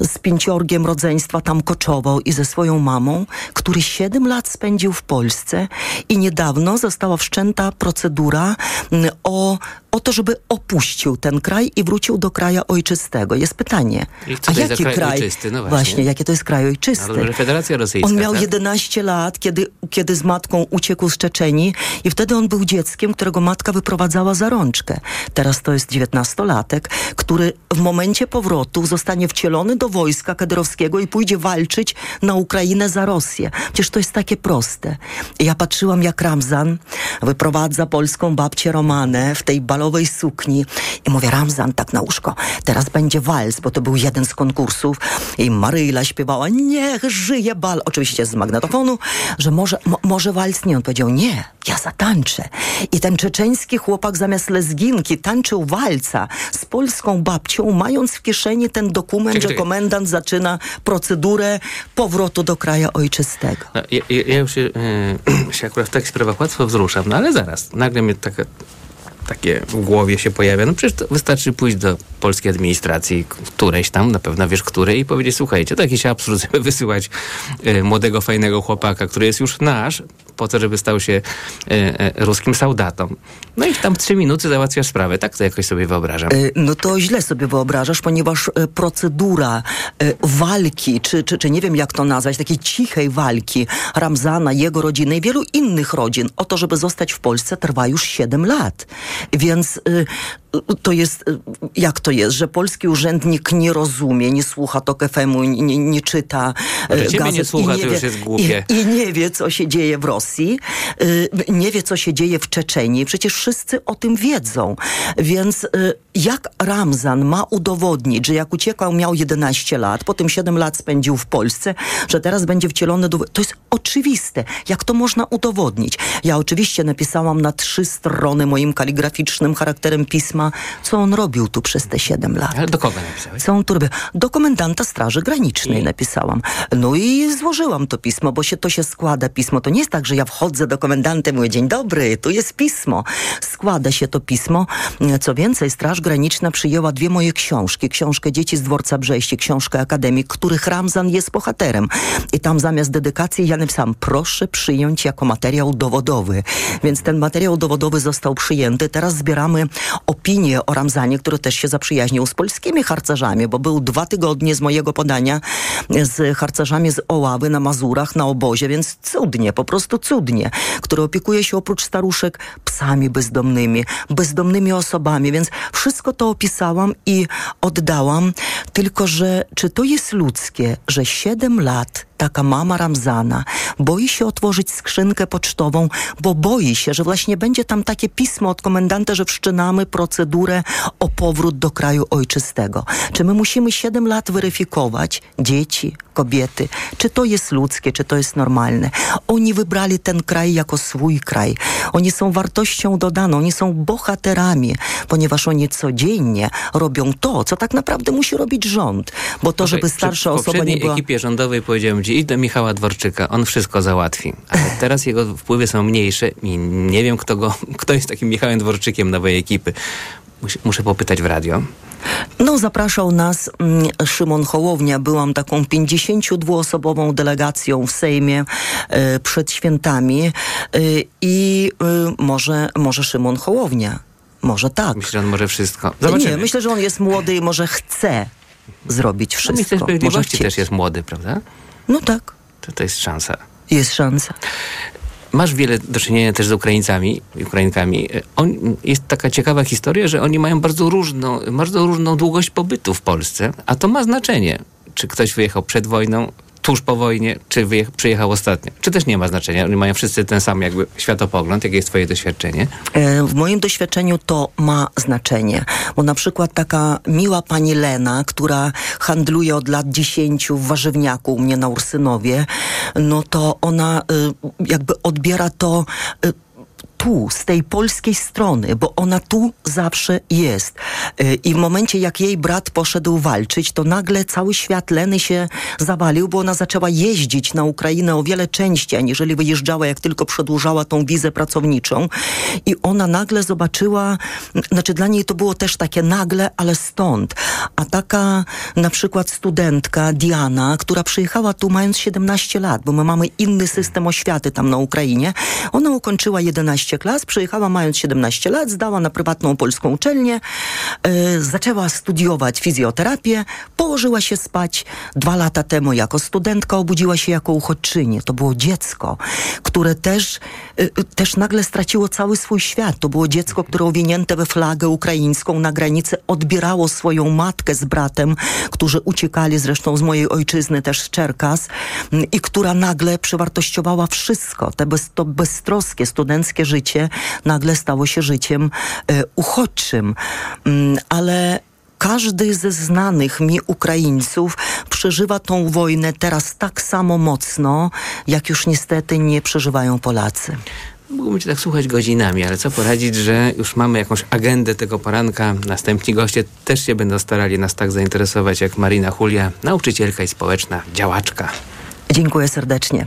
z pięciorgiem rodzeństwa tam koczował i ze swoją mamą, który siedem lat spędził w Polsce i niedawno została wszczęta procedura mm, o, o to, żeby opuścił ten kraj i wrócił do kraja ojczystego. Jest pytanie, a jaki kraj kraj? ojczysty? No właśnie. jakie to jest kraj ojczysty? No Federacja Rosyjska, On miał tak? 11 lat, kiedy, kiedy z matką uciekł z Czeczenii i wtedy on był dzieckiem, którego matka wyprowadzała za rączkę. Teraz to jest 19-latek, który w momencie powrotu zostanie wcielony do wojska kadyrowskiego i pójdzie walczyć na Ukrainę za Rosję. Przecież to jest takie proste. I ja patrzyłam, jak Ramzan wyprowadza polską babcię Romanę w tej sukni i mówię, Ramzan, tak na łóżko, teraz będzie wals, bo to był jeden z konkursów i Maryla śpiewała, niech żyje bal, oczywiście z magnetofonu, że może, mo, może wals nie. On powiedział, nie, ja zatańczę. I ten czeczeński chłopak zamiast lesginki tańczył walca z polską babcią, mając w kieszeni ten dokument, Czekaj, że komendant zaczyna procedurę powrotu do kraja ojczystego. No, ja, ja ja już się, yy, się akurat w takich sprawach łatwo wzruszam, no ale zaraz, nagle mnie taka, takie w głowie się pojawia. No przecież wystarczy pójść do polskiej administracji, którejś tam, na pewno wiesz której, i powiedzieć, słuchajcie, to jakiś absurd, żeby wysyłać yy, młodego, fajnego chłopaka, który jest już nasz, po to, żeby stał się yy, yy, ruskim saudatą. No i tam trzy minuty załatwiasz sprawę. Tak to jakoś sobie wyobrażam. E, No to źle sobie wyobrażasz, ponieważ e, procedura e, walki, czy, czy, czy nie wiem jak to nazwać, takiej cichej walki Ramzana, jego rodziny i wielu innych rodzin o to, żeby zostać w Polsce trwa już 7 lat. Więc e, to jest, e, jak to jest, że polski urzędnik nie rozumie, nie słucha TOK FM-u, nie, nie czyta Że e, ciebie nie gazet słucha, i to już jest głupie. I, I nie wie, co się dzieje w Rosji. Y, nie wie, co się dzieje w Czeczenii. Przecież wszyscy o tym wiedzą. Więc y, jak Ramzan ma udowodnić, że jak uciekał, miał 11 lat, potem 7 lat spędził w Polsce, że teraz będzie wcielony do... To jest oczywiste. Jak to można udowodnić? Ja oczywiście napisałam na trzy strony moim kaligraficznym charakterem pisma, co on robił tu przez te 7 lat. Ale do kogo napisałeś? Co on tu robił? Do komendanta Straży Granicznej napisałam. No i złożyłam to pismo, bo się to się składa pismo. To nie jest tak, że ja wchodzę do komendanta i mówię, dzień dobry, tu jest pismo. Składa się to pismo. Co więcej, Straż Graniczna przyjęła dwie moje książki. Książkę Dzieci z Dworca Brześci, książkę Akademii, których Ramzan jest bohaterem. I tam zamiast dedykacji ja napisałam, proszę przyjąć jako materiał dowodowy. Więc ten materiał dowodowy został przyjęty. Teraz zbieramy opinie o Ramzanie, który też się zaprzyjaźnił z polskimi harcerzami, bo był dwa tygodnie z mojego podania z harcerzami z Oławy na Mazurach, na obozie, więc cudnie, po prostu cudnie, który opiekuje się oprócz staruszek psami bezdomnymi, bezdomnymi osobami, więc wszystko to opisałam i oddałam, tylko że czy to jest ludzkie, że siedem lat taka mama Ramzana boi się otworzyć skrzynkę pocztową, bo boi się, że właśnie będzie tam takie pismo od komendanta, że wszczynamy procedurę o powrót do kraju ojczystego. Czy my musimy siedem lat weryfikować dzieci, kobiety, czy to jest ludzkie, czy to jest normalne. Oni wybrali ten kraj jako swój kraj. Oni są wartością dodaną, oni są bohaterami, ponieważ oni codziennie robią to, co tak naprawdę musi robić rząd. Bo to, żeby starsza osoba nie była... ekipie rządowej powiedziałem ci, idź do Michała Dworczyka, on wszystko załatwi. Ale teraz jego wpływy są mniejsze i nie wiem, kto, go, kto jest takim Michałem Dworczykiem nowej ekipy. Muszę popytać w radio. No, zapraszał nas mm, Szymon Hołownia. Byłam taką 52-osobową delegacją w Sejmie y, przed świętami y, i y, może, może Szymon Hołownia. Może tak. Myślę, że on może wszystko. Zobaczymy. Nie, myślę, że on jest młody i może chce zrobić wszystko. No, minister Sprawiedliwości też jest młody, prawda? No tak. To, to jest szansa. Jest szansa. Masz wiele do czynienia też z Ukraińcami, Ukrainkami. On, jest taka ciekawa historia, że oni mają bardzo różną, bardzo różną długość pobytu w Polsce, a to ma znaczenie. Czy ktoś wyjechał przed wojną, tuż po wojnie, czy wyjechał, przyjechał ostatnio. Czy też nie ma znaczenia? Oni mają wszyscy ten sam jakby światopogląd. Jakie jest twoje doświadczenie? E, w moim doświadczeniu to ma znaczenie. Bo na przykład taka miła pani Lena, która handluje od lat 10 w warzywniaku u mnie na Ursynowie, no to ona y, jakby odbiera to y, tu, z tej polskiej strony, bo ona tu zawsze jest. I w momencie, jak jej brat poszedł walczyć, to nagle cały świat Leny się zawalił, bo ona zaczęła jeździć na Ukrainę o wiele częściej, aniżeli wyjeżdżała, jak tylko przedłużała tą wizę pracowniczą. I ona nagle zobaczyła, znaczy dla niej to było też takie nagle, ale stąd. A taka na przykład studentka Diana, która przyjechała tu mając 17 lat, bo my mamy inny system oświaty tam na Ukrainie, ona ukończyła 11 klas, przyjechała mając 17 lat, zdała na prywatną polską uczelnię, yy, zaczęła studiować fizjoterapię, położyła się spać dwa lata temu jako studentka, obudziła się jako uchodźczyni. To było dziecko, które też, yy, też nagle straciło cały swój świat. To było dziecko, które owinięte we flagę ukraińską na granicy odbierało swoją matkę z bratem, którzy uciekali zresztą z mojej ojczyzny, też z Czerkas i która nagle przewartościowała wszystko, te bez, to beztroskie studenckie życie życie nagle stało się życiem e, uchodźczym. Mm, ale każdy ze znanych mi Ukraińców przeżywa tą wojnę teraz tak samo mocno, jak już niestety nie przeżywają Polacy. Mógłbym cię tak słuchać godzinami, ale co poradzić, że już mamy jakąś agendę tego poranka. Następni goście też się będą starali nas tak zainteresować jak Marina Julia, nauczycielka i społeczna działaczka. Dziękuję serdecznie.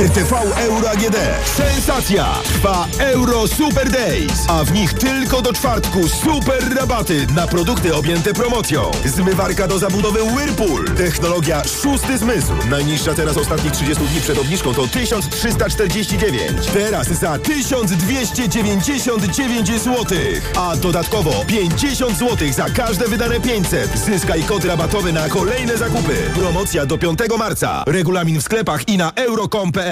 RTV Euro AGD. Sensacja! Trwa Euro Super Days, a w nich tylko do czwartku super rabaty na produkty objęte promocją. Zmywarka do zabudowy Whirlpool. Technologia szósty zmysł. Najniższa teraz ostatnich 30 dni przed obniżką to 1349. Teraz za 1299 zł. A dodatkowo 50 zł za każde wydane 500. Zyskaj kod rabatowy na kolejne zakupy. Promocja do 5 marca. Regulamin w sklepach i na euro.com.pl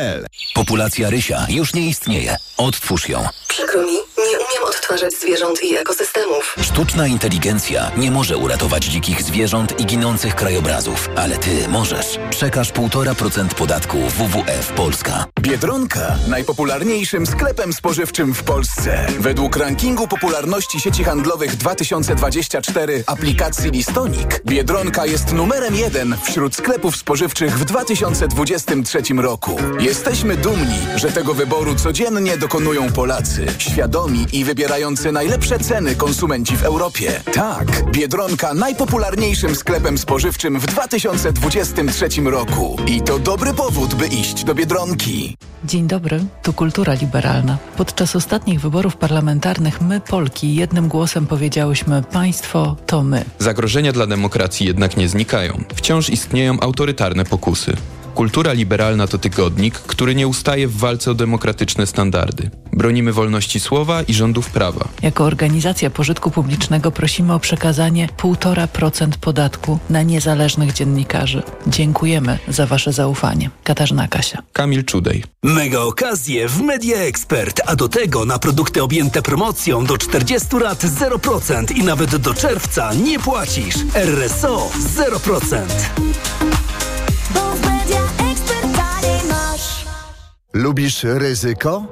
Populacja rysia już nie istnieje. Odtwórz ją. Przykro mi, Nie umiem odtwarzać zwierząt i ekosystemów. Sztuczna inteligencja nie może uratować dzikich zwierząt i ginących krajobrazów, ale ty możesz. Przekaż 1,5% podatku WWF Polska. Biedronka najpopularniejszym sklepem spożywczym w Polsce. Według rankingu popularności sieci handlowych 2024 aplikacji Listonik, Biedronka jest numerem jeden wśród sklepów spożywczych w 2023 roku. Jesteśmy dumni, że tego wyboru codziennie dokonują Polacy, świadomi i wybierający najlepsze ceny konsumenci w Europie. Tak, Biedronka najpopularniejszym sklepem spożywczym w 2023 roku. I to dobry powód, by iść do Biedronki. Dzień dobry, tu Kultura Liberalna. Podczas ostatnich wyborów parlamentarnych my, Polki, jednym głosem powiedziałyśmy państwo to my. Zagrożenia dla demokracji jednak nie znikają. Wciąż istnieją autorytarne pokusy. Kultura liberalna to tygodnik, który nie ustaje w walce o demokratyczne standardy. Bronimy wolności słowa i rządów prawa. Jako organizacja pożytku publicznego prosimy o przekazanie 1,5% podatku na niezależnych dziennikarzy. Dziękujemy za Wasze zaufanie. Katarzyna Kasia. Kamil Czudej. Mega okazje w Media Expert, a do tego na produkty objęte promocją do 40 lat 0% i nawet do czerwca nie płacisz. RSO 0%. Lubisz ryzyko?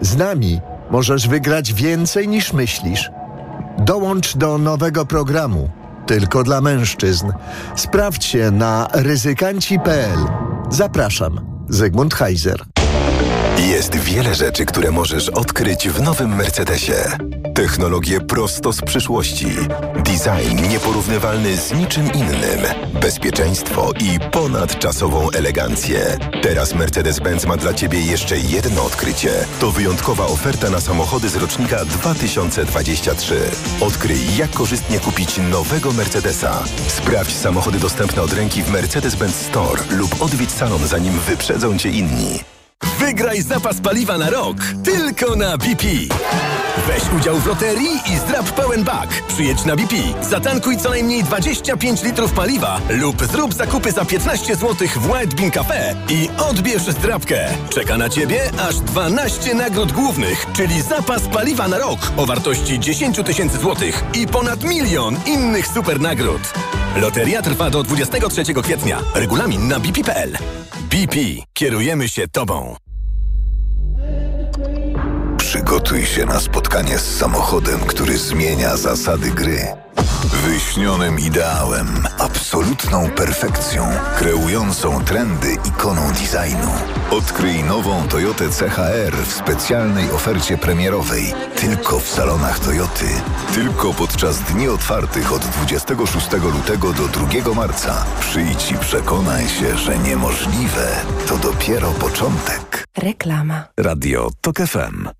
Z nami możesz wygrać więcej niż myślisz. Dołącz do nowego programu. Tylko dla mężczyzn. Sprawdź się na ryzykanci.pl. Zapraszam. Zygmunt Heiser. Jest wiele rzeczy, które możesz odkryć w nowym Mercedesie. Technologie prosto z przyszłości. Design nieporównywalny z niczym innym. Bezpieczeństwo i ponadczasową elegancję. Teraz Mercedes-Benz ma dla Ciebie jeszcze jedno odkrycie. To wyjątkowa oferta na samochody z rocznika 2023. Odkryj, jak korzystnie kupić nowego Mercedesa. Sprawdź samochody dostępne od ręki w Mercedes-Benz Store lub odwiedź salon, zanim wyprzedzą Cię inni. Wygraj zapas paliwa na rok tylko na BP. Weź udział w loterii i zdrab pełen bak. Przyjedź na BP, zatankuj co najmniej 25 litrów paliwa lub zrób zakupy za 15 zł w White Bean Cafe i odbierz zdrabkę. Czeka na Ciebie aż 12 nagród głównych, czyli zapas paliwa na rok o wartości 10 tysięcy złotych i ponad milion innych super nagród. Loteria trwa do 23 kwietnia. Regulamin na bp.pl. BP. Kierujemy się Tobą. Przygotuj się na spotkanie z samochodem, który zmienia zasady gry. Wyśnionym ideałem, absolutną perfekcją, kreującą trendy ikoną designu. Odkryj nową Toyotę CHR w specjalnej ofercie premierowej. Tylko w salonach Toyoty. Tylko podczas dni otwartych od 26 lutego do 2 marca. Przyjdź i przekonaj się, że niemożliwe to dopiero początek. Reklama. Radio TOK FM.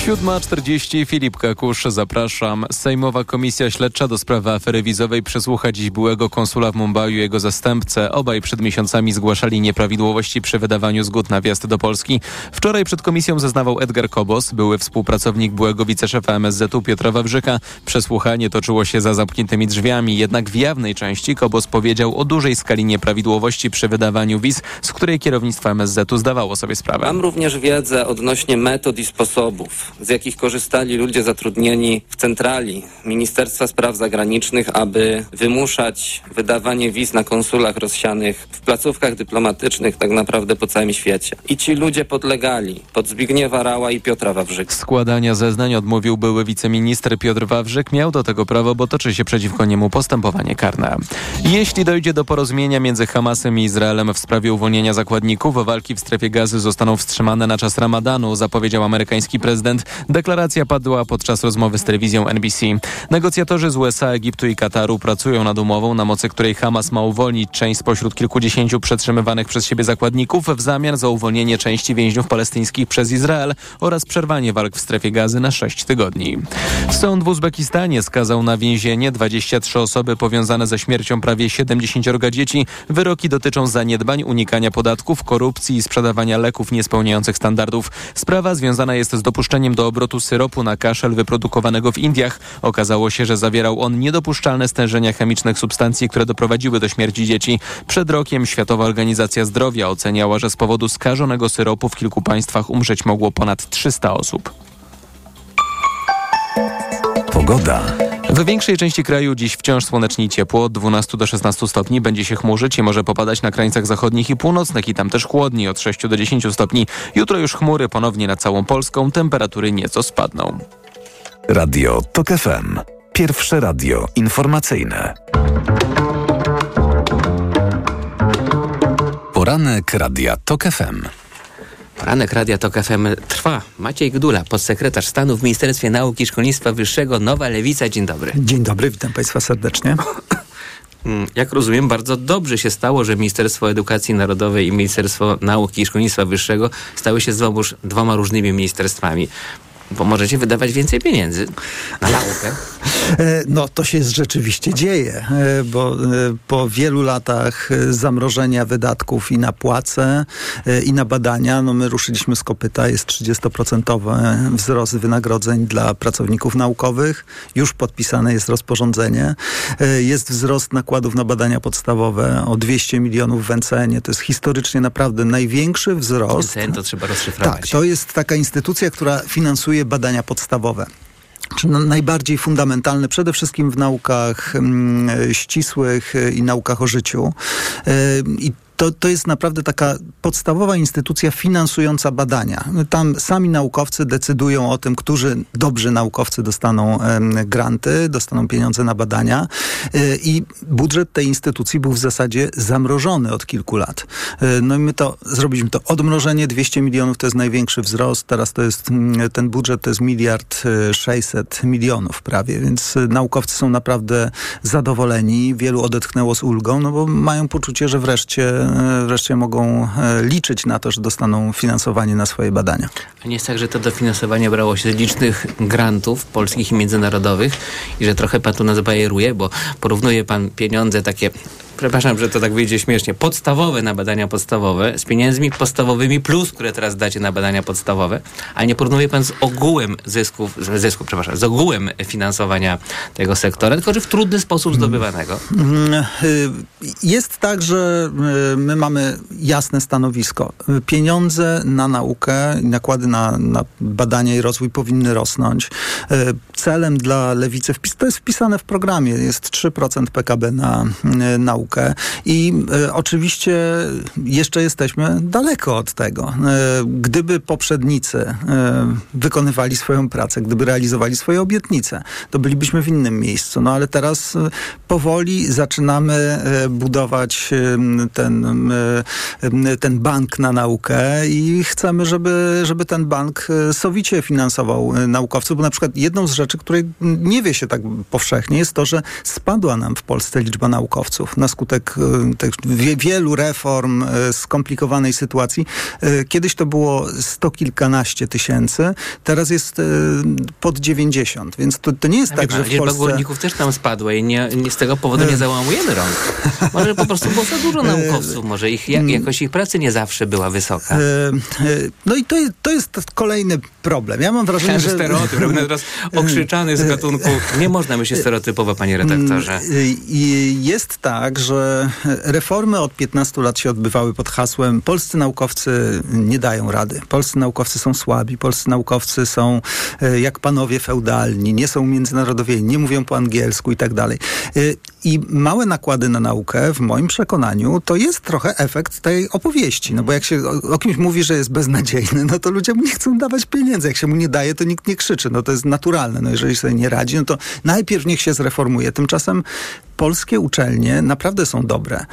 7.40 Filip Kakusz, zapraszam. Sejmowa Komisja Śledcza do sprawy afery wizowej przesłucha dziś byłego konsula w Mumbai i jego zastępcę. Obaj przed miesiącami zgłaszali nieprawidłowości przy wydawaniu zgód na wjazd do Polski. Wczoraj przed komisją zeznawał Edgar Kobos, były współpracownik byłego wiceszefa MSZ-u Piotra Wawrzyka. Przesłuchanie toczyło się za zamkniętymi drzwiami, jednak w jawnej części Kobos powiedział o dużej skali nieprawidłowości przy wydawaniu wiz, z której kierownictwo MSZ-u zdawało sobie sprawę. Mam również wiedzę odnośnie metod i sposobów, z jakich korzystali ludzie zatrudnieni w centrali Ministerstwa Spraw Zagranicznych, aby wymuszać wydawanie wiz na konsulach rozsianych w placówkach dyplomatycznych tak naprawdę po całym świecie. I ci ludzie podlegali pod Zbigniewa Rała i Piotra Wawrzyka. Składania zeznań odmówił były wiceminister Piotr Wawrzyk. Miał do tego prawo, bo toczy się przeciwko niemu postępowanie karne. Jeśli dojdzie do porozumienia między Hamasem i Izraelem w sprawie uwolnienia zakładników, walki w strefie gazy zostaną wstrzymane na czas ramadanu, zapowiedział amerykański prezydent. Deklaracja padła podczas rozmowy z telewizją NBC. Negocjatorzy z USA, Egiptu i Kataru pracują nad umową, na mocy której Hamas ma uwolnić część spośród kilkudziesięciu przetrzymywanych przez siebie zakładników w zamian za uwolnienie części więźniów palestyńskich przez Izrael oraz przerwanie walk w strefie gazy na sześć tygodni. Sąd w Uzbekistanie skazał na więzienie 23 osoby powiązane ze śmiercią prawie 70 dzieci. Wyroki dotyczą zaniedbań, unikania podatków, korupcji i sprzedawania leków niespełniających standardów. Sprawa związana jest z dopuszczeniem do obrotu syropu na kaszel wyprodukowanego w Indiach. Okazało się, że zawierał on niedopuszczalne stężenia chemicznych substancji, które doprowadziły do śmierci dzieci. Przed rokiem Światowa Organizacja Zdrowia oceniała, że z powodu skażonego syropu w kilku państwach umrzeć mogło ponad 300 osób. Pogoda. W większej części kraju dziś wciąż słonecznie i ciepło, od 12 do 16 stopni będzie się chmurzyć i może popadać na krańcach zachodnich i północnych i tam też chłodniej od 6 do 10 stopni. Jutro już chmury ponownie nad całą Polską, temperatury nieco spadną. Radio TOK FM. Pierwsze radio informacyjne. Poranek Radia TOK FM. Poranek Radia TOK FM trwa. Maciej Gdula, podsekretarz stanu w Ministerstwie Nauki i Szkolnictwa Wyższego, Nowa Lewica. Dzień dobry. Dzień dobry, witam Państwa serdecznie. Mm, Jak rozumiem, bardzo dobrze się stało, że Ministerstwo Edukacji Narodowej i Ministerstwo Nauki i Szkolnictwa Wyższego stały się znowuż dwoma różnymi ministerstwami. Bo możecie wydawać więcej pieniędzy na naukę. E, No to się rzeczywiście dzieje, e, bo e, po wielu latach zamrożenia wydatków i na płace, i na badania, no my ruszyliśmy z kopyta, jest 30% wzrost wynagrodzeń dla pracowników naukowych, już podpisane jest rozporządzenie, jest wzrost nakładów na badania podstawowe o 200 milionów w NCN-ie, to jest historycznie naprawdę największy wzrost. Cen to trzeba rozszyfrować. Tak, to jest taka instytucja, która finansuje badania podstawowe. Czy na- najbardziej fundamentalne, przede wszystkim w naukach mm, ścisłych y, i naukach o życiu. Y, I to, to jest naprawdę taka podstawowa instytucja finansująca badania. Tam sami naukowcy decydują o tym, którzy dobrzy naukowcy dostaną granty, dostaną pieniądze na badania Y, i budżet tej instytucji był w zasadzie zamrożony od kilku lat. Y, No i my to zrobiliśmy to odmrożenie, 200 milionów to jest największy wzrost, teraz to jest mm, ten budżet to jest miliard y, 600 milionów prawie, więc y, naukowcy są naprawdę zadowoleni, wielu odetchnęło z ulgą, no bo mają poczucie, że wreszcie, y, wreszcie mogą y, liczyć na to, że dostaną finansowanie na swoje badania. A nie jest tak, że to dofinansowanie brało się z licznych grantów polskich i międzynarodowych i że trochę pan tu nas bajeruje, bo porównuje pan pieniądze takie, przepraszam, że to tak wyjdzie śmiesznie, podstawowe na badania podstawowe z pieniędzmi podstawowymi plus, które teraz dacie na badania podstawowe, ale nie porównuje pan z ogółem zysków, z- zysków, przepraszam, z ogółem finansowania tego sektora, tylko że w trudny sposób zdobywanego. Mm, y, Jest tak, że y, my mamy jasne stanowisko. Pieniądze na naukę nakłady na, na badania i rozwój powinny rosnąć. Y, Celem dla lewicy, to jest wpisane w programie, jest 3% PKB na y, i y, oczywiście jeszcze jesteśmy daleko od tego. Y, Gdyby poprzednicy y, wykonywali swoją pracę, gdyby realizowali swoje obietnice, to bylibyśmy w innym miejscu. No ale teraz powoli zaczynamy budować ten, ten bank na naukę i chcemy, żeby, żeby ten bank sowicie finansował naukowców, bo na przykład jedną z rzeczy, której nie wie się tak powszechnie, jest to, że spadła nam w Polsce liczba naukowców na skutek tych wie- wielu reform, y, skomplikowanej sytuacji. Y, Kiedyś to było sto kilkanaście tysięcy, teraz jest pod 90, więc to, to nie jest tak, pan, że w Polsce... górników też tam spadła i nie, nie z tego powodu nie załamujemy rąk. Może po prostu było za dużo naukowców, może ich, jak, jakość ich pracy nie zawsze była wysoka. E, e, No i to jest, to jest kolejny problem. Ja mam wrażenie, że stereotyp, teraz okrzyczany z gatunku. Nie można myśleć stereotypowo, panie redaktorze. Mm, I jest tak, że reformy od 15 lat się odbywały pod hasłem polscy naukowcy nie dają rady. Polscy naukowcy są słabi, polscy naukowcy są e, jak panowie feudalni, nie są międzynarodowi, nie mówią po angielsku i tak dalej. Y, I małe nakłady na naukę, w moim przekonaniu, to jest trochę efekt tej opowieści. No bo jak się o, o kimś mówi, że jest beznadziejny, no to ludzie mu nie chcą dawać pieniędzy. Jak się mu nie daje, to nikt nie krzyczy. No to jest naturalne. No jeżeli sobie nie radzi, no to najpierw niech się zreformuje. Tymczasem polskie uczelnie naprawdę są dobre.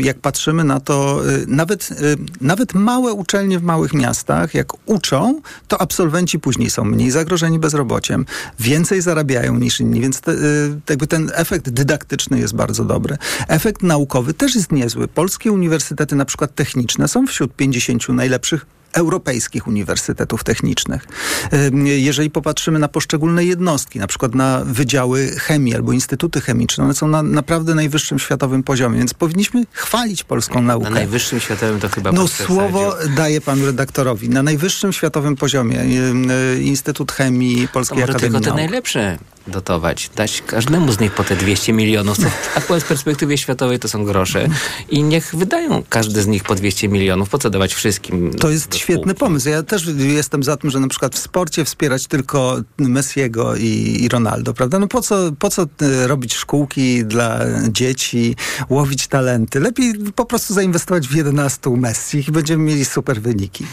Jak patrzymy na to, y, nawet, y, nawet małe uczelnie w małych miastach, jak uczą, to absolwenci później są mniej zagrożeni bezrobociem, więcej zarabiają niż inni, więc te, y, jakby ten efekt dydaktyczny jest bardzo dobry. Efekt naukowy też jest niezły. Polskie uniwersytety, na przykład techniczne, są wśród 50 najlepszych europejskich uniwersytetów technicznych. Jeżeli popatrzymy na poszczególne jednostki, na przykład na wydziały chemii albo instytuty chemiczne, one są na naprawdę najwyższym światowym poziomie, więc powinniśmy chwalić polską naukę. Na najwyższym światowym to chyba No słowo daje panu redaktorowi. Na najwyższym światowym poziomie Instytut Chemii Polskiej to Akademii tylko te Nauk. najlepsze dotować, dać każdemu z nich po te 200 milionów, co akurat w perspektywie światowej to są grosze i niech wydają każdy z nich po 200 milionów, po co dawać wszystkim? To jest świetny pomysł. Ja też jestem za tym, że na przykład w sporcie wspierać tylko Messiego i, i Ronaldo, prawda? No po co, po co e, robić szkółki dla dzieci, łowić talenty? Lepiej po prostu zainwestować w 11 Messi i będziemy mieli super wyniki.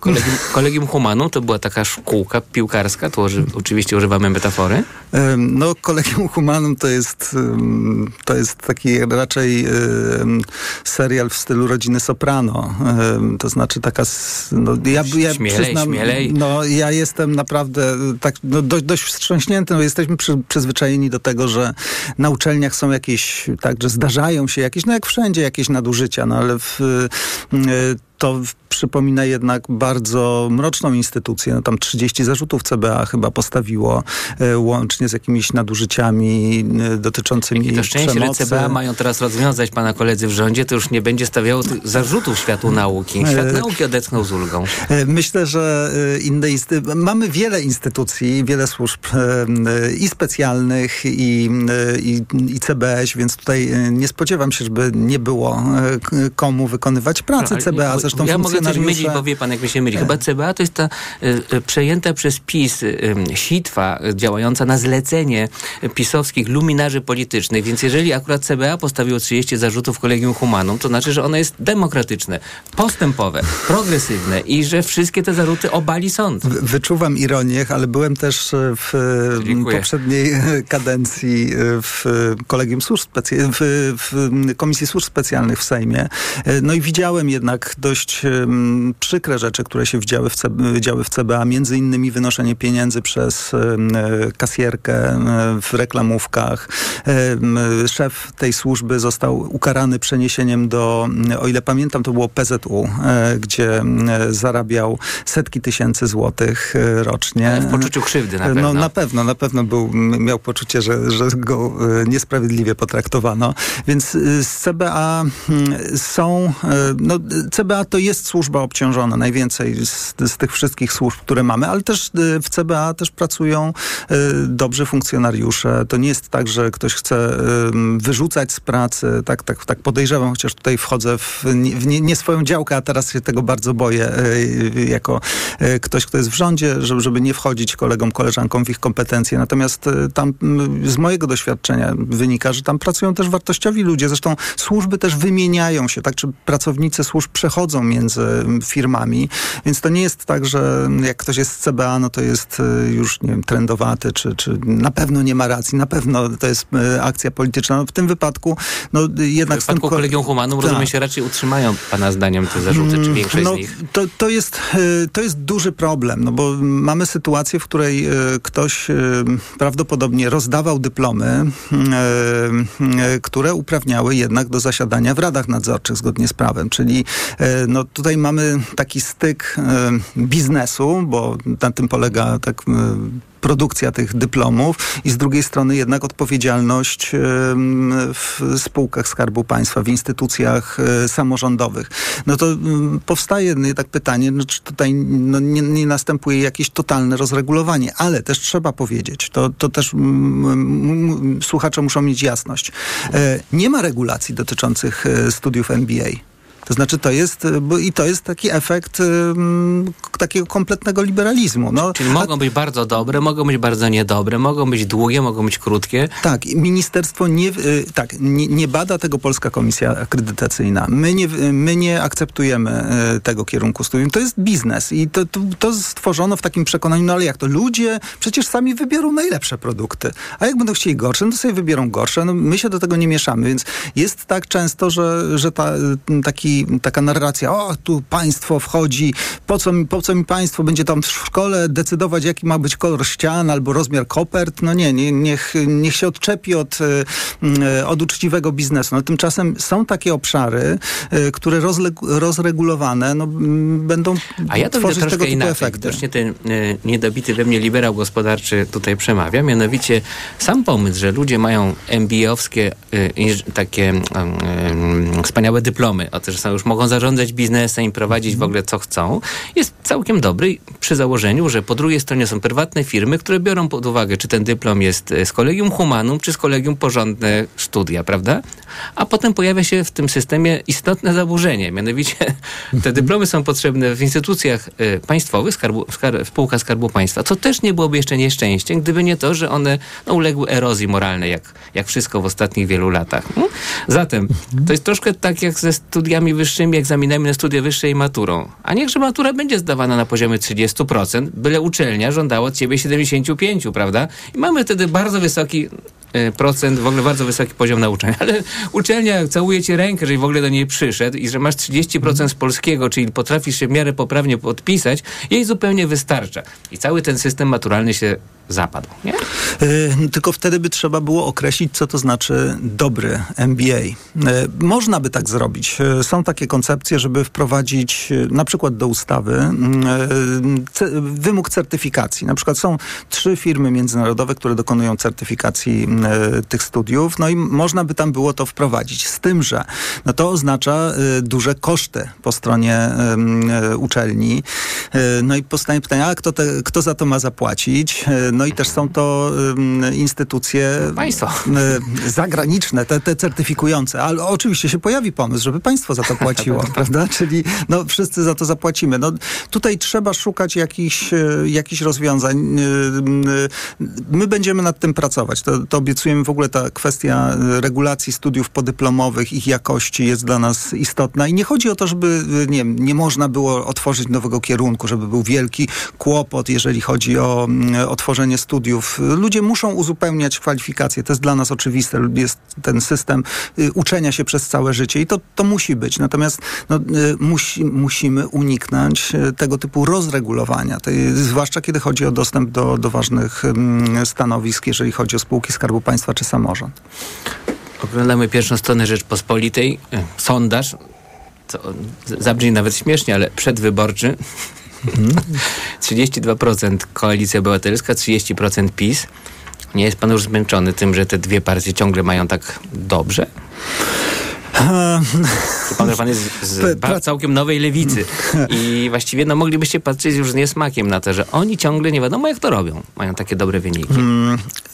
Kolegium, Kolegium Humanum to była taka szkółka piłkarska, tu oczywiście używamy metafory. No, Kolegium Humanum to jest, to jest taki raczej serial w stylu rodziny Soprano. To znaczy taka... No, ja, ja Śmielej, przyznam, śmielej. No, ja jestem naprawdę e, tak no, dość, dość wstrząśnięty. No, jesteśmy przy, przyzwyczajeni do tego, że na uczelniach są jakieś, tak, że zdarzają się jakieś, no jak wszędzie, jakieś nadużycia, no ale w, e, to przypomina jednak bardzo mroczną instytucję. No, tam 30 zarzutów CBA chyba postawiło, e, łącznie z jakimiś nadużyciami e, dotyczącymi To szczęście, że przemocy. CBA mają teraz rozwiązać pana koledzy w rządzie, to już nie będzie stawiało zarzutów światu nauki. Świat E, nauki odetchnął z ulgą. E, Myślę, że e, inne insty- mamy wiele instytucji, wiele służb e, e, i specjalnych, i, e, i, i CBS, więc tutaj e, nie spodziewam się, żeby nie było e, komu wykonywać pracy Ale CBA. Zresztą ja mogę coś mylić, bo wie pan, jak mi się myli. Chyba CBA to jest ta y, przejęta przez PiS y, sitwa działająca na zlecenie pisowskich luminarzy politycznych, więc jeżeli akurat CBA postawiło 30 zarzutów Kolegium Humanum, to znaczy, że ono jest demokratyczne, postępowe, progresywne i że wszystkie te zarzuty obali sąd. W- Wyczuwam ironię, ale byłem też e, w e, Dziękuję. poprzedniej e, kadencji e, w e, Kolegium Służb Specy- w, w Komisji Służb Specjalnych w Sejmie. E, No i widziałem jednak dość em, przykre rzeczy, które się działy w, C, działy w CBA, między innymi wynoszenie pieniędzy przez e, kasjerkę w reklamówkach. Szef tej służby został ukarany przeniesieniem do, o ile pamiętam, to było PZU, e, gdzie zarabiał setki tysięcy złotych e, rocznie. Ale w poczuciu krzywdy na No pewno. na pewno, na pewno był, miał poczucie, że, że go niesprawiedliwie potraktowano. Więc z CBA mm, są, no CBA to jest służba obciążona najwięcej z, z tych wszystkich służb, które mamy, ale też e, w CBA też pracują e, dobrzy funkcjonariusze. To nie jest tak, że ktoś chce wyrzucać z pracy, tak, tak, tak podejrzewam, chociaż tutaj wchodzę w, nie, nie, swoją działkę, a teraz się tego bardzo boję e, jako ktoś, kto jest w rządzie, żeby, nie wchodzić kolegom, koleżankom w ich kompetencje. Natomiast tam z mojego doświadczenia wynika, że tam pracują też wartościowi ludzie. Zresztą służby też wymieniają się, tak? Czy pracownicy służb przechodzą między m, firmami, więc to nie jest tak, że jak ktoś jest z CBA, no to jest e, już, nie wiem, trendowaty, czy, czy na pewno nie ma racji, na pewno to jest e, akcja polityczna. No, w tym wypadku, no jednak W przypadku ko- Kolegium Humanum, Tak. rozumiem się, raczej utrzymają pana zdaniem te zarzuty, czy większość no, z nich? To, to, jest, to jest duży problem, no bo mamy sytuację, w której ktoś prawdopodobnie rozdawał dyplomy, które uprawniały jednak do zasiadania w radach nadzorczych zgodnie z prawem. Czyli no, tutaj mamy taki styk e, biznesu, bo na tym polega tak e, produkcja tych dyplomów i z drugiej strony jednak odpowiedzialność em, w spółkach Skarbu Państwa, w instytucjach e, samorządowych. No to powstaje no, tak pytanie, no, czy tutaj no, nie, nie następuje jakieś totalne rozregulowanie, ale też trzeba powiedzieć, to, to też słuchacze muszą mieć jasność. E, Nie ma regulacji dotyczących e, studiów MBA. To znaczy to jest, e, bo, i to jest taki efekt k- takiego kompletnego liberalizmu. No, Czyli mogą być bardzo dobre, mogą być bardzo niedobre, mogą być długie, mogą być krótkie. Tak, ministerstwo nie, y, tak, nie, nie bada tego Polska Komisja Akredytacyjna. My nie, my nie akceptujemy y, tego kierunku studium. To jest biznes i to, to, to stworzono w takim przekonaniu, no ale jak to ludzie przecież sami wybiorą najlepsze produkty, a jak będą chcieli gorsze, no to sobie wybiorą gorsze. No, my się do tego nie mieszamy, więc jest tak często, że, że ta, taki taki, taka narracja, o tu państwo wchodzi, po co, mi, po co mi państwo będzie tam w szkole decydować, jaki ma być kolor ścian albo rozmiar kopert. No nie, nie niech, niech się odczepi od, od uczciwego biznesu. No, tymczasem są takie obszary, które rozregulowane no, będą A ja to tworzyć widzę tego troszkę typu inaczej. efekty. Widocznie ten e, niedobity we mnie liberał gospodarczy tutaj przemawia. Mianowicie sam pomysł, że ludzie mają MBA-owskie e, inż- takie e, wspaniałe dyplomy, o to, że są już mogą zarządzać biznesem i prowadzić w ogóle co chcą, jest całkiem dobry przy założeniu, że po drugiej stronie są prywatne firmy, które biorą pod uwagę, czy ten dyplom jest e, z kolegium humanum, czy z kolegium porządne studia, prawda? A potem pojawia się w tym systemie istotne zaburzenie. Mianowicie te dyplomy są potrzebne w instytucjach e, państwowych, skarbu, skar, spółka Skarbu Państwa, co też nie byłoby jeszcze nieszczęściem, gdyby nie to, że one no, uległy erozji moralnej, jak, jak wszystko w ostatnich wielu latach. Hmm? Zatem to jest troszkę tak jak ze studiami wyższymi, egzaminami na studia wyższe i maturą. A niechże matura będzie zdawana na poziomie 30%, byle uczelnia żądała od ciebie 75%, prawda? I mamy wtedy bardzo wysoki procent, w ogóle bardzo wysoki poziom nauczania, ale uczelnia całuje ci rękę, jeżeli w ogóle do niej przyszedł i że masz 30% z polskiego, czyli potrafisz się w miarę poprawnie podpisać, jej zupełnie wystarcza. I cały ten system maturalny się zapadł, nie? Y, tylko wtedy by trzeba było określić, co to znaczy dobry MBA. Y, można by tak zrobić. Y, są takie koncepcje, żeby wprowadzić y, na przykład do ustawy y, ce- wymóg certyfikacji. Na przykład są trzy firmy międzynarodowe, które dokonują certyfikacji y, tych studiów, no i można by tam było to wprowadzić. Z tym, że no to oznacza y, duże koszty po stronie y, uczelni. No i powstanie pytanie, a kto, te, kto za to ma zapłacić? No i też są to instytucje Państwo. zagraniczne, te, te certyfikujące, ale oczywiście się pojawi pomysł, żeby państwo za to płaciło, prawda? Czyli no, wszyscy za to zapłacimy. No, tutaj trzeba szukać jakichś, jakichś rozwiązań. My będziemy nad tym pracować. To, to obiecujemy w ogóle ta kwestia y, regulacji studiów podyplomowych, ich jakości jest dla nas istotna i nie chodzi o to, żeby y, nie, nie można było otworzyć nowego kierunku, żeby był wielki kłopot, jeżeli chodzi o mm, otworzenie studiów. Ludzie muszą uzupełniać kwalifikacje. To jest dla nas oczywiste. Jest ten system uczenia się przez całe życie i to, to musi być. Natomiast no, musi, musimy uniknąć tego typu rozregulowania, zwłaszcza kiedy chodzi o dostęp do, do ważnych ym, stanowisk, jeżeli chodzi o spółki Skarbu Państwa czy samorząd. Oglądamy pierwszą stronę Rzeczpospolitej, e, sondaż, co zabrzmi nawet śmiesznie, ale przedwyborczy. 32% Koalicja Obywatelska, 30% PiS. Nie jest pan już zmęczony tym, że te dwie partie ciągle mają tak dobrze? Czy pan, pan jest z całkiem nowej lewicy i właściwie no, moglibyście patrzeć już z niesmakiem na to, że oni ciągle nie wiadomo jak to robią. Mają takie dobre wyniki.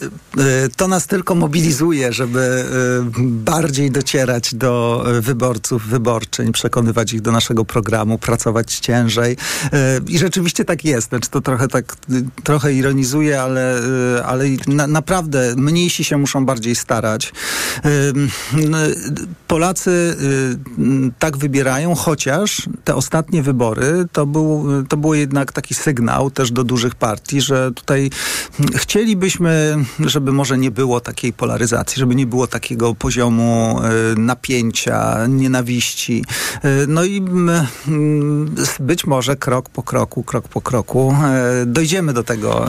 Y, To nas tylko mobilizuje, żeby y, bardziej docierać do y, wyborców, wyborczyń, przekonywać ich do naszego programu, pracować ciężej. I rzeczywiście tak jest. Znaczy to trochę tak, trochę ironizuję, ale, ale na, naprawdę mniejsi się muszą bardziej starać. Y, Polacy tak wybierają, chociaż te ostatnie wybory to, był, to było jednak taki sygnał też do dużych partii, że tutaj chcielibyśmy, żeby może nie było takiej polaryzacji, żeby nie było takiego poziomu y, napięcia, nienawiści. Y, No i być może krok po kroku, krok po kroku y, dojdziemy do tego.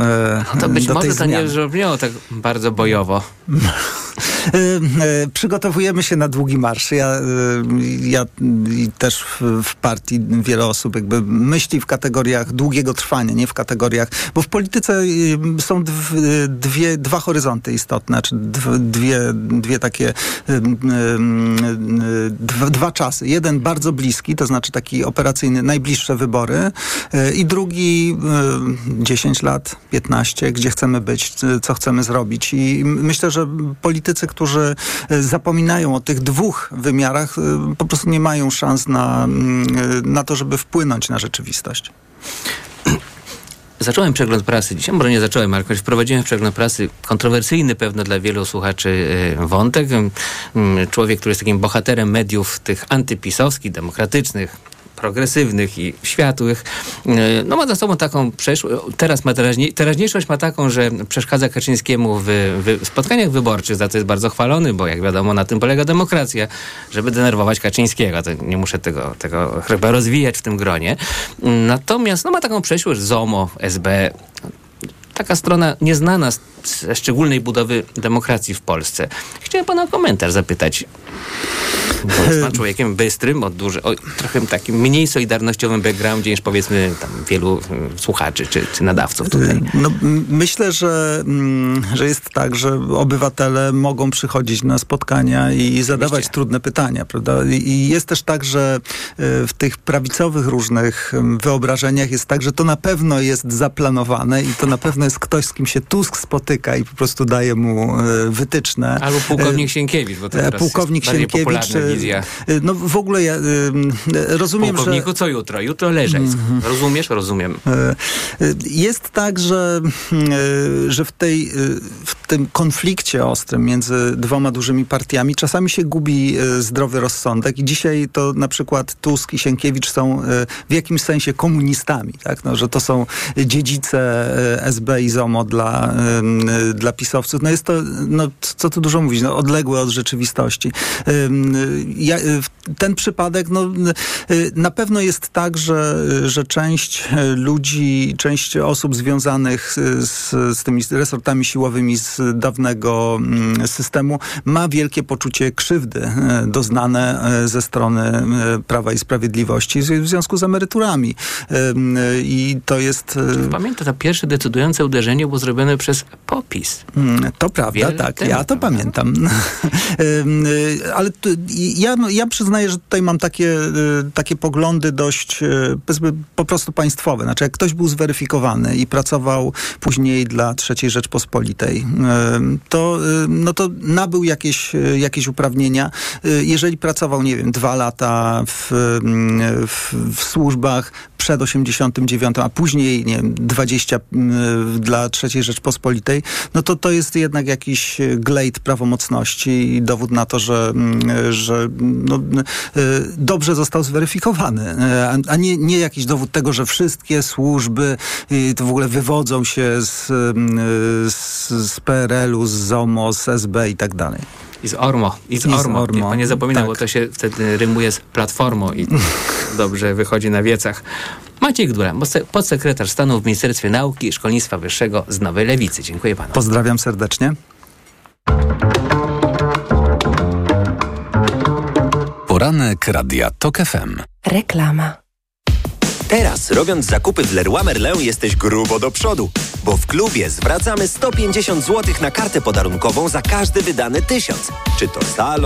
y, To być może to nie brzmiało tak bardzo bojowo. Y, y, Przygotowujemy się na długi marsz. Ja, y, ja też w, partii wiele osób jakby myśli w kategoriach długiego trwania, nie w kategoriach, bo w polityce są dw, dwie, dwa horyzonty istotne, czy dw, dwie, dwie takie dwa, czasy. Jeden bardzo bliski, to znaczy taki operacyjny, najbliższe wybory i drugi y, 10 lat, 15, gdzie chcemy być, co chcemy zrobić. I myślę, że politycy, którzy y, zapominają o tych dwóch wymiarach, y, po prostu nie mają szans na, mm, y, na to, żeby wpłynąć na rzeczywistość. Zacząłem przegląd prasy dzisiaj, może nie zacząłem, ale jakoś wprowadziłem w przegląd prasy kontrowersyjny pewno dla wielu słuchaczy e, wątek. Mm, Człowiek, który jest takim bohaterem mediów tych antypisowskich, demokratycznych, progresywnych i światłych. E, no ma za sobą taką przeszłość, teraz ma teraźnie, teraźniejszość ma taką, że przeszkadza Kaczyńskiemu w, w spotkaniach wyborczych, za to jest bardzo chwalony, bo jak wiadomo na tym polega demokracja, żeby denerwować Kaczyńskiego. To nie muszę tego, tego chyba rozwijać w tym gronie. Natomiast no, ma taką przeszłość ZOMO, SB, taka strona nieznana ze szczególnej budowy demokracji w Polsce. Chciałem pana o komentarz zapytać. Bo jest pan człowiekiem bystrym, o, duży, o trochę takim mniej solidarnościowym backgroundzie niż powiedzmy tam wielu y, słuchaczy czy, czy nadawców tutaj. No, myślę, że, mm, że jest tak, że obywatele mogą przychodzić na spotkania i zadawać Oczywiście. trudne pytania, prawda? I jest też tak, że y, w tych prawicowych różnych wyobrażeniach jest tak, że to na pewno jest zaplanowane i to na pewno jest ktoś, z kim się Tusk spotyka i po prostu daje mu y, wytyczne. Albo pułkownik Sienkiewicz, bo to teraz Pułkownik Sienkiewicz. No w ogóle ja rozumiem, Pułkowniku, że... co jutro? Jutro leżeć. Mm -hmm. Rozumiesz? Rozumiem. Jest tak, że, że w, tej, w tym konflikcie ostrym między dwoma dużymi partiami czasami się gubi zdrowy rozsądek i dzisiaj to na przykład Tusk i Sienkiewicz są w jakimś sensie komunistami, tak? No, że to są dziedzice SB i ZOMO dla, dla pisowców. No jest to, no, co tu dużo mówić, no, odległe od rzeczywistości ten przypadek, no, y, na pewno jest tak, że, że część y, ludzi, część osób związanych z, z tymi resortami siłowymi z dawnego mm, systemu ma wielkie poczucie krzywdy doznane ze strony Prawa i Sprawiedliwości w związku z emeryturami. I to jest... Pamiętam, to pierwsze decydujące uderzenie było zrobione przez popis. Mm, to prawda, Wiele tak. Ja to prawda? pamiętam. Ale ja, no, ja przyznaję, że tutaj mam takie, y, takie poglądy dość y, po prostu państwowe. Znaczy, jak ktoś był zweryfikowany i pracował później dla III Rzeczpospolitej, y, to, no to nabył jakieś, jakieś uprawnienia. Jeżeli pracował, nie wiem, dwa lata w, w, w służbach, przed 89, a później nie wiem, 20 dla III Rzeczpospolitej, no to to jest jednak jakiś glejt prawomocności i dowód na to, że, że no, dobrze został zweryfikowany, a nie, nie jakiś dowód tego, że wszystkie służby to w ogóle wywodzą się z, z, z PRL-u, z ZOMO, z SB i tak dalej. I z Ormo. I z, I Ormo. z Ormo. Pan nie zapomina, tak. bo to się wtedy rymuje z Platformą i dobrze wychodzi na wiecach. Maciej Gdula, podsekretarz stanu w Ministerstwie Nauki i Szkolnictwa Wyższego z Nowej Lewicy. Dziękuję panu. Pozdrawiam serdecznie. Poranek Radia TOK FM. Reklama. Teraz, robiąc zakupy w Leroy Merlin, jesteś grubo do przodu, bo w klubie zwracamy 150 zł na kartę podarunkową za każdy wydany tysiąc. Czy to salon,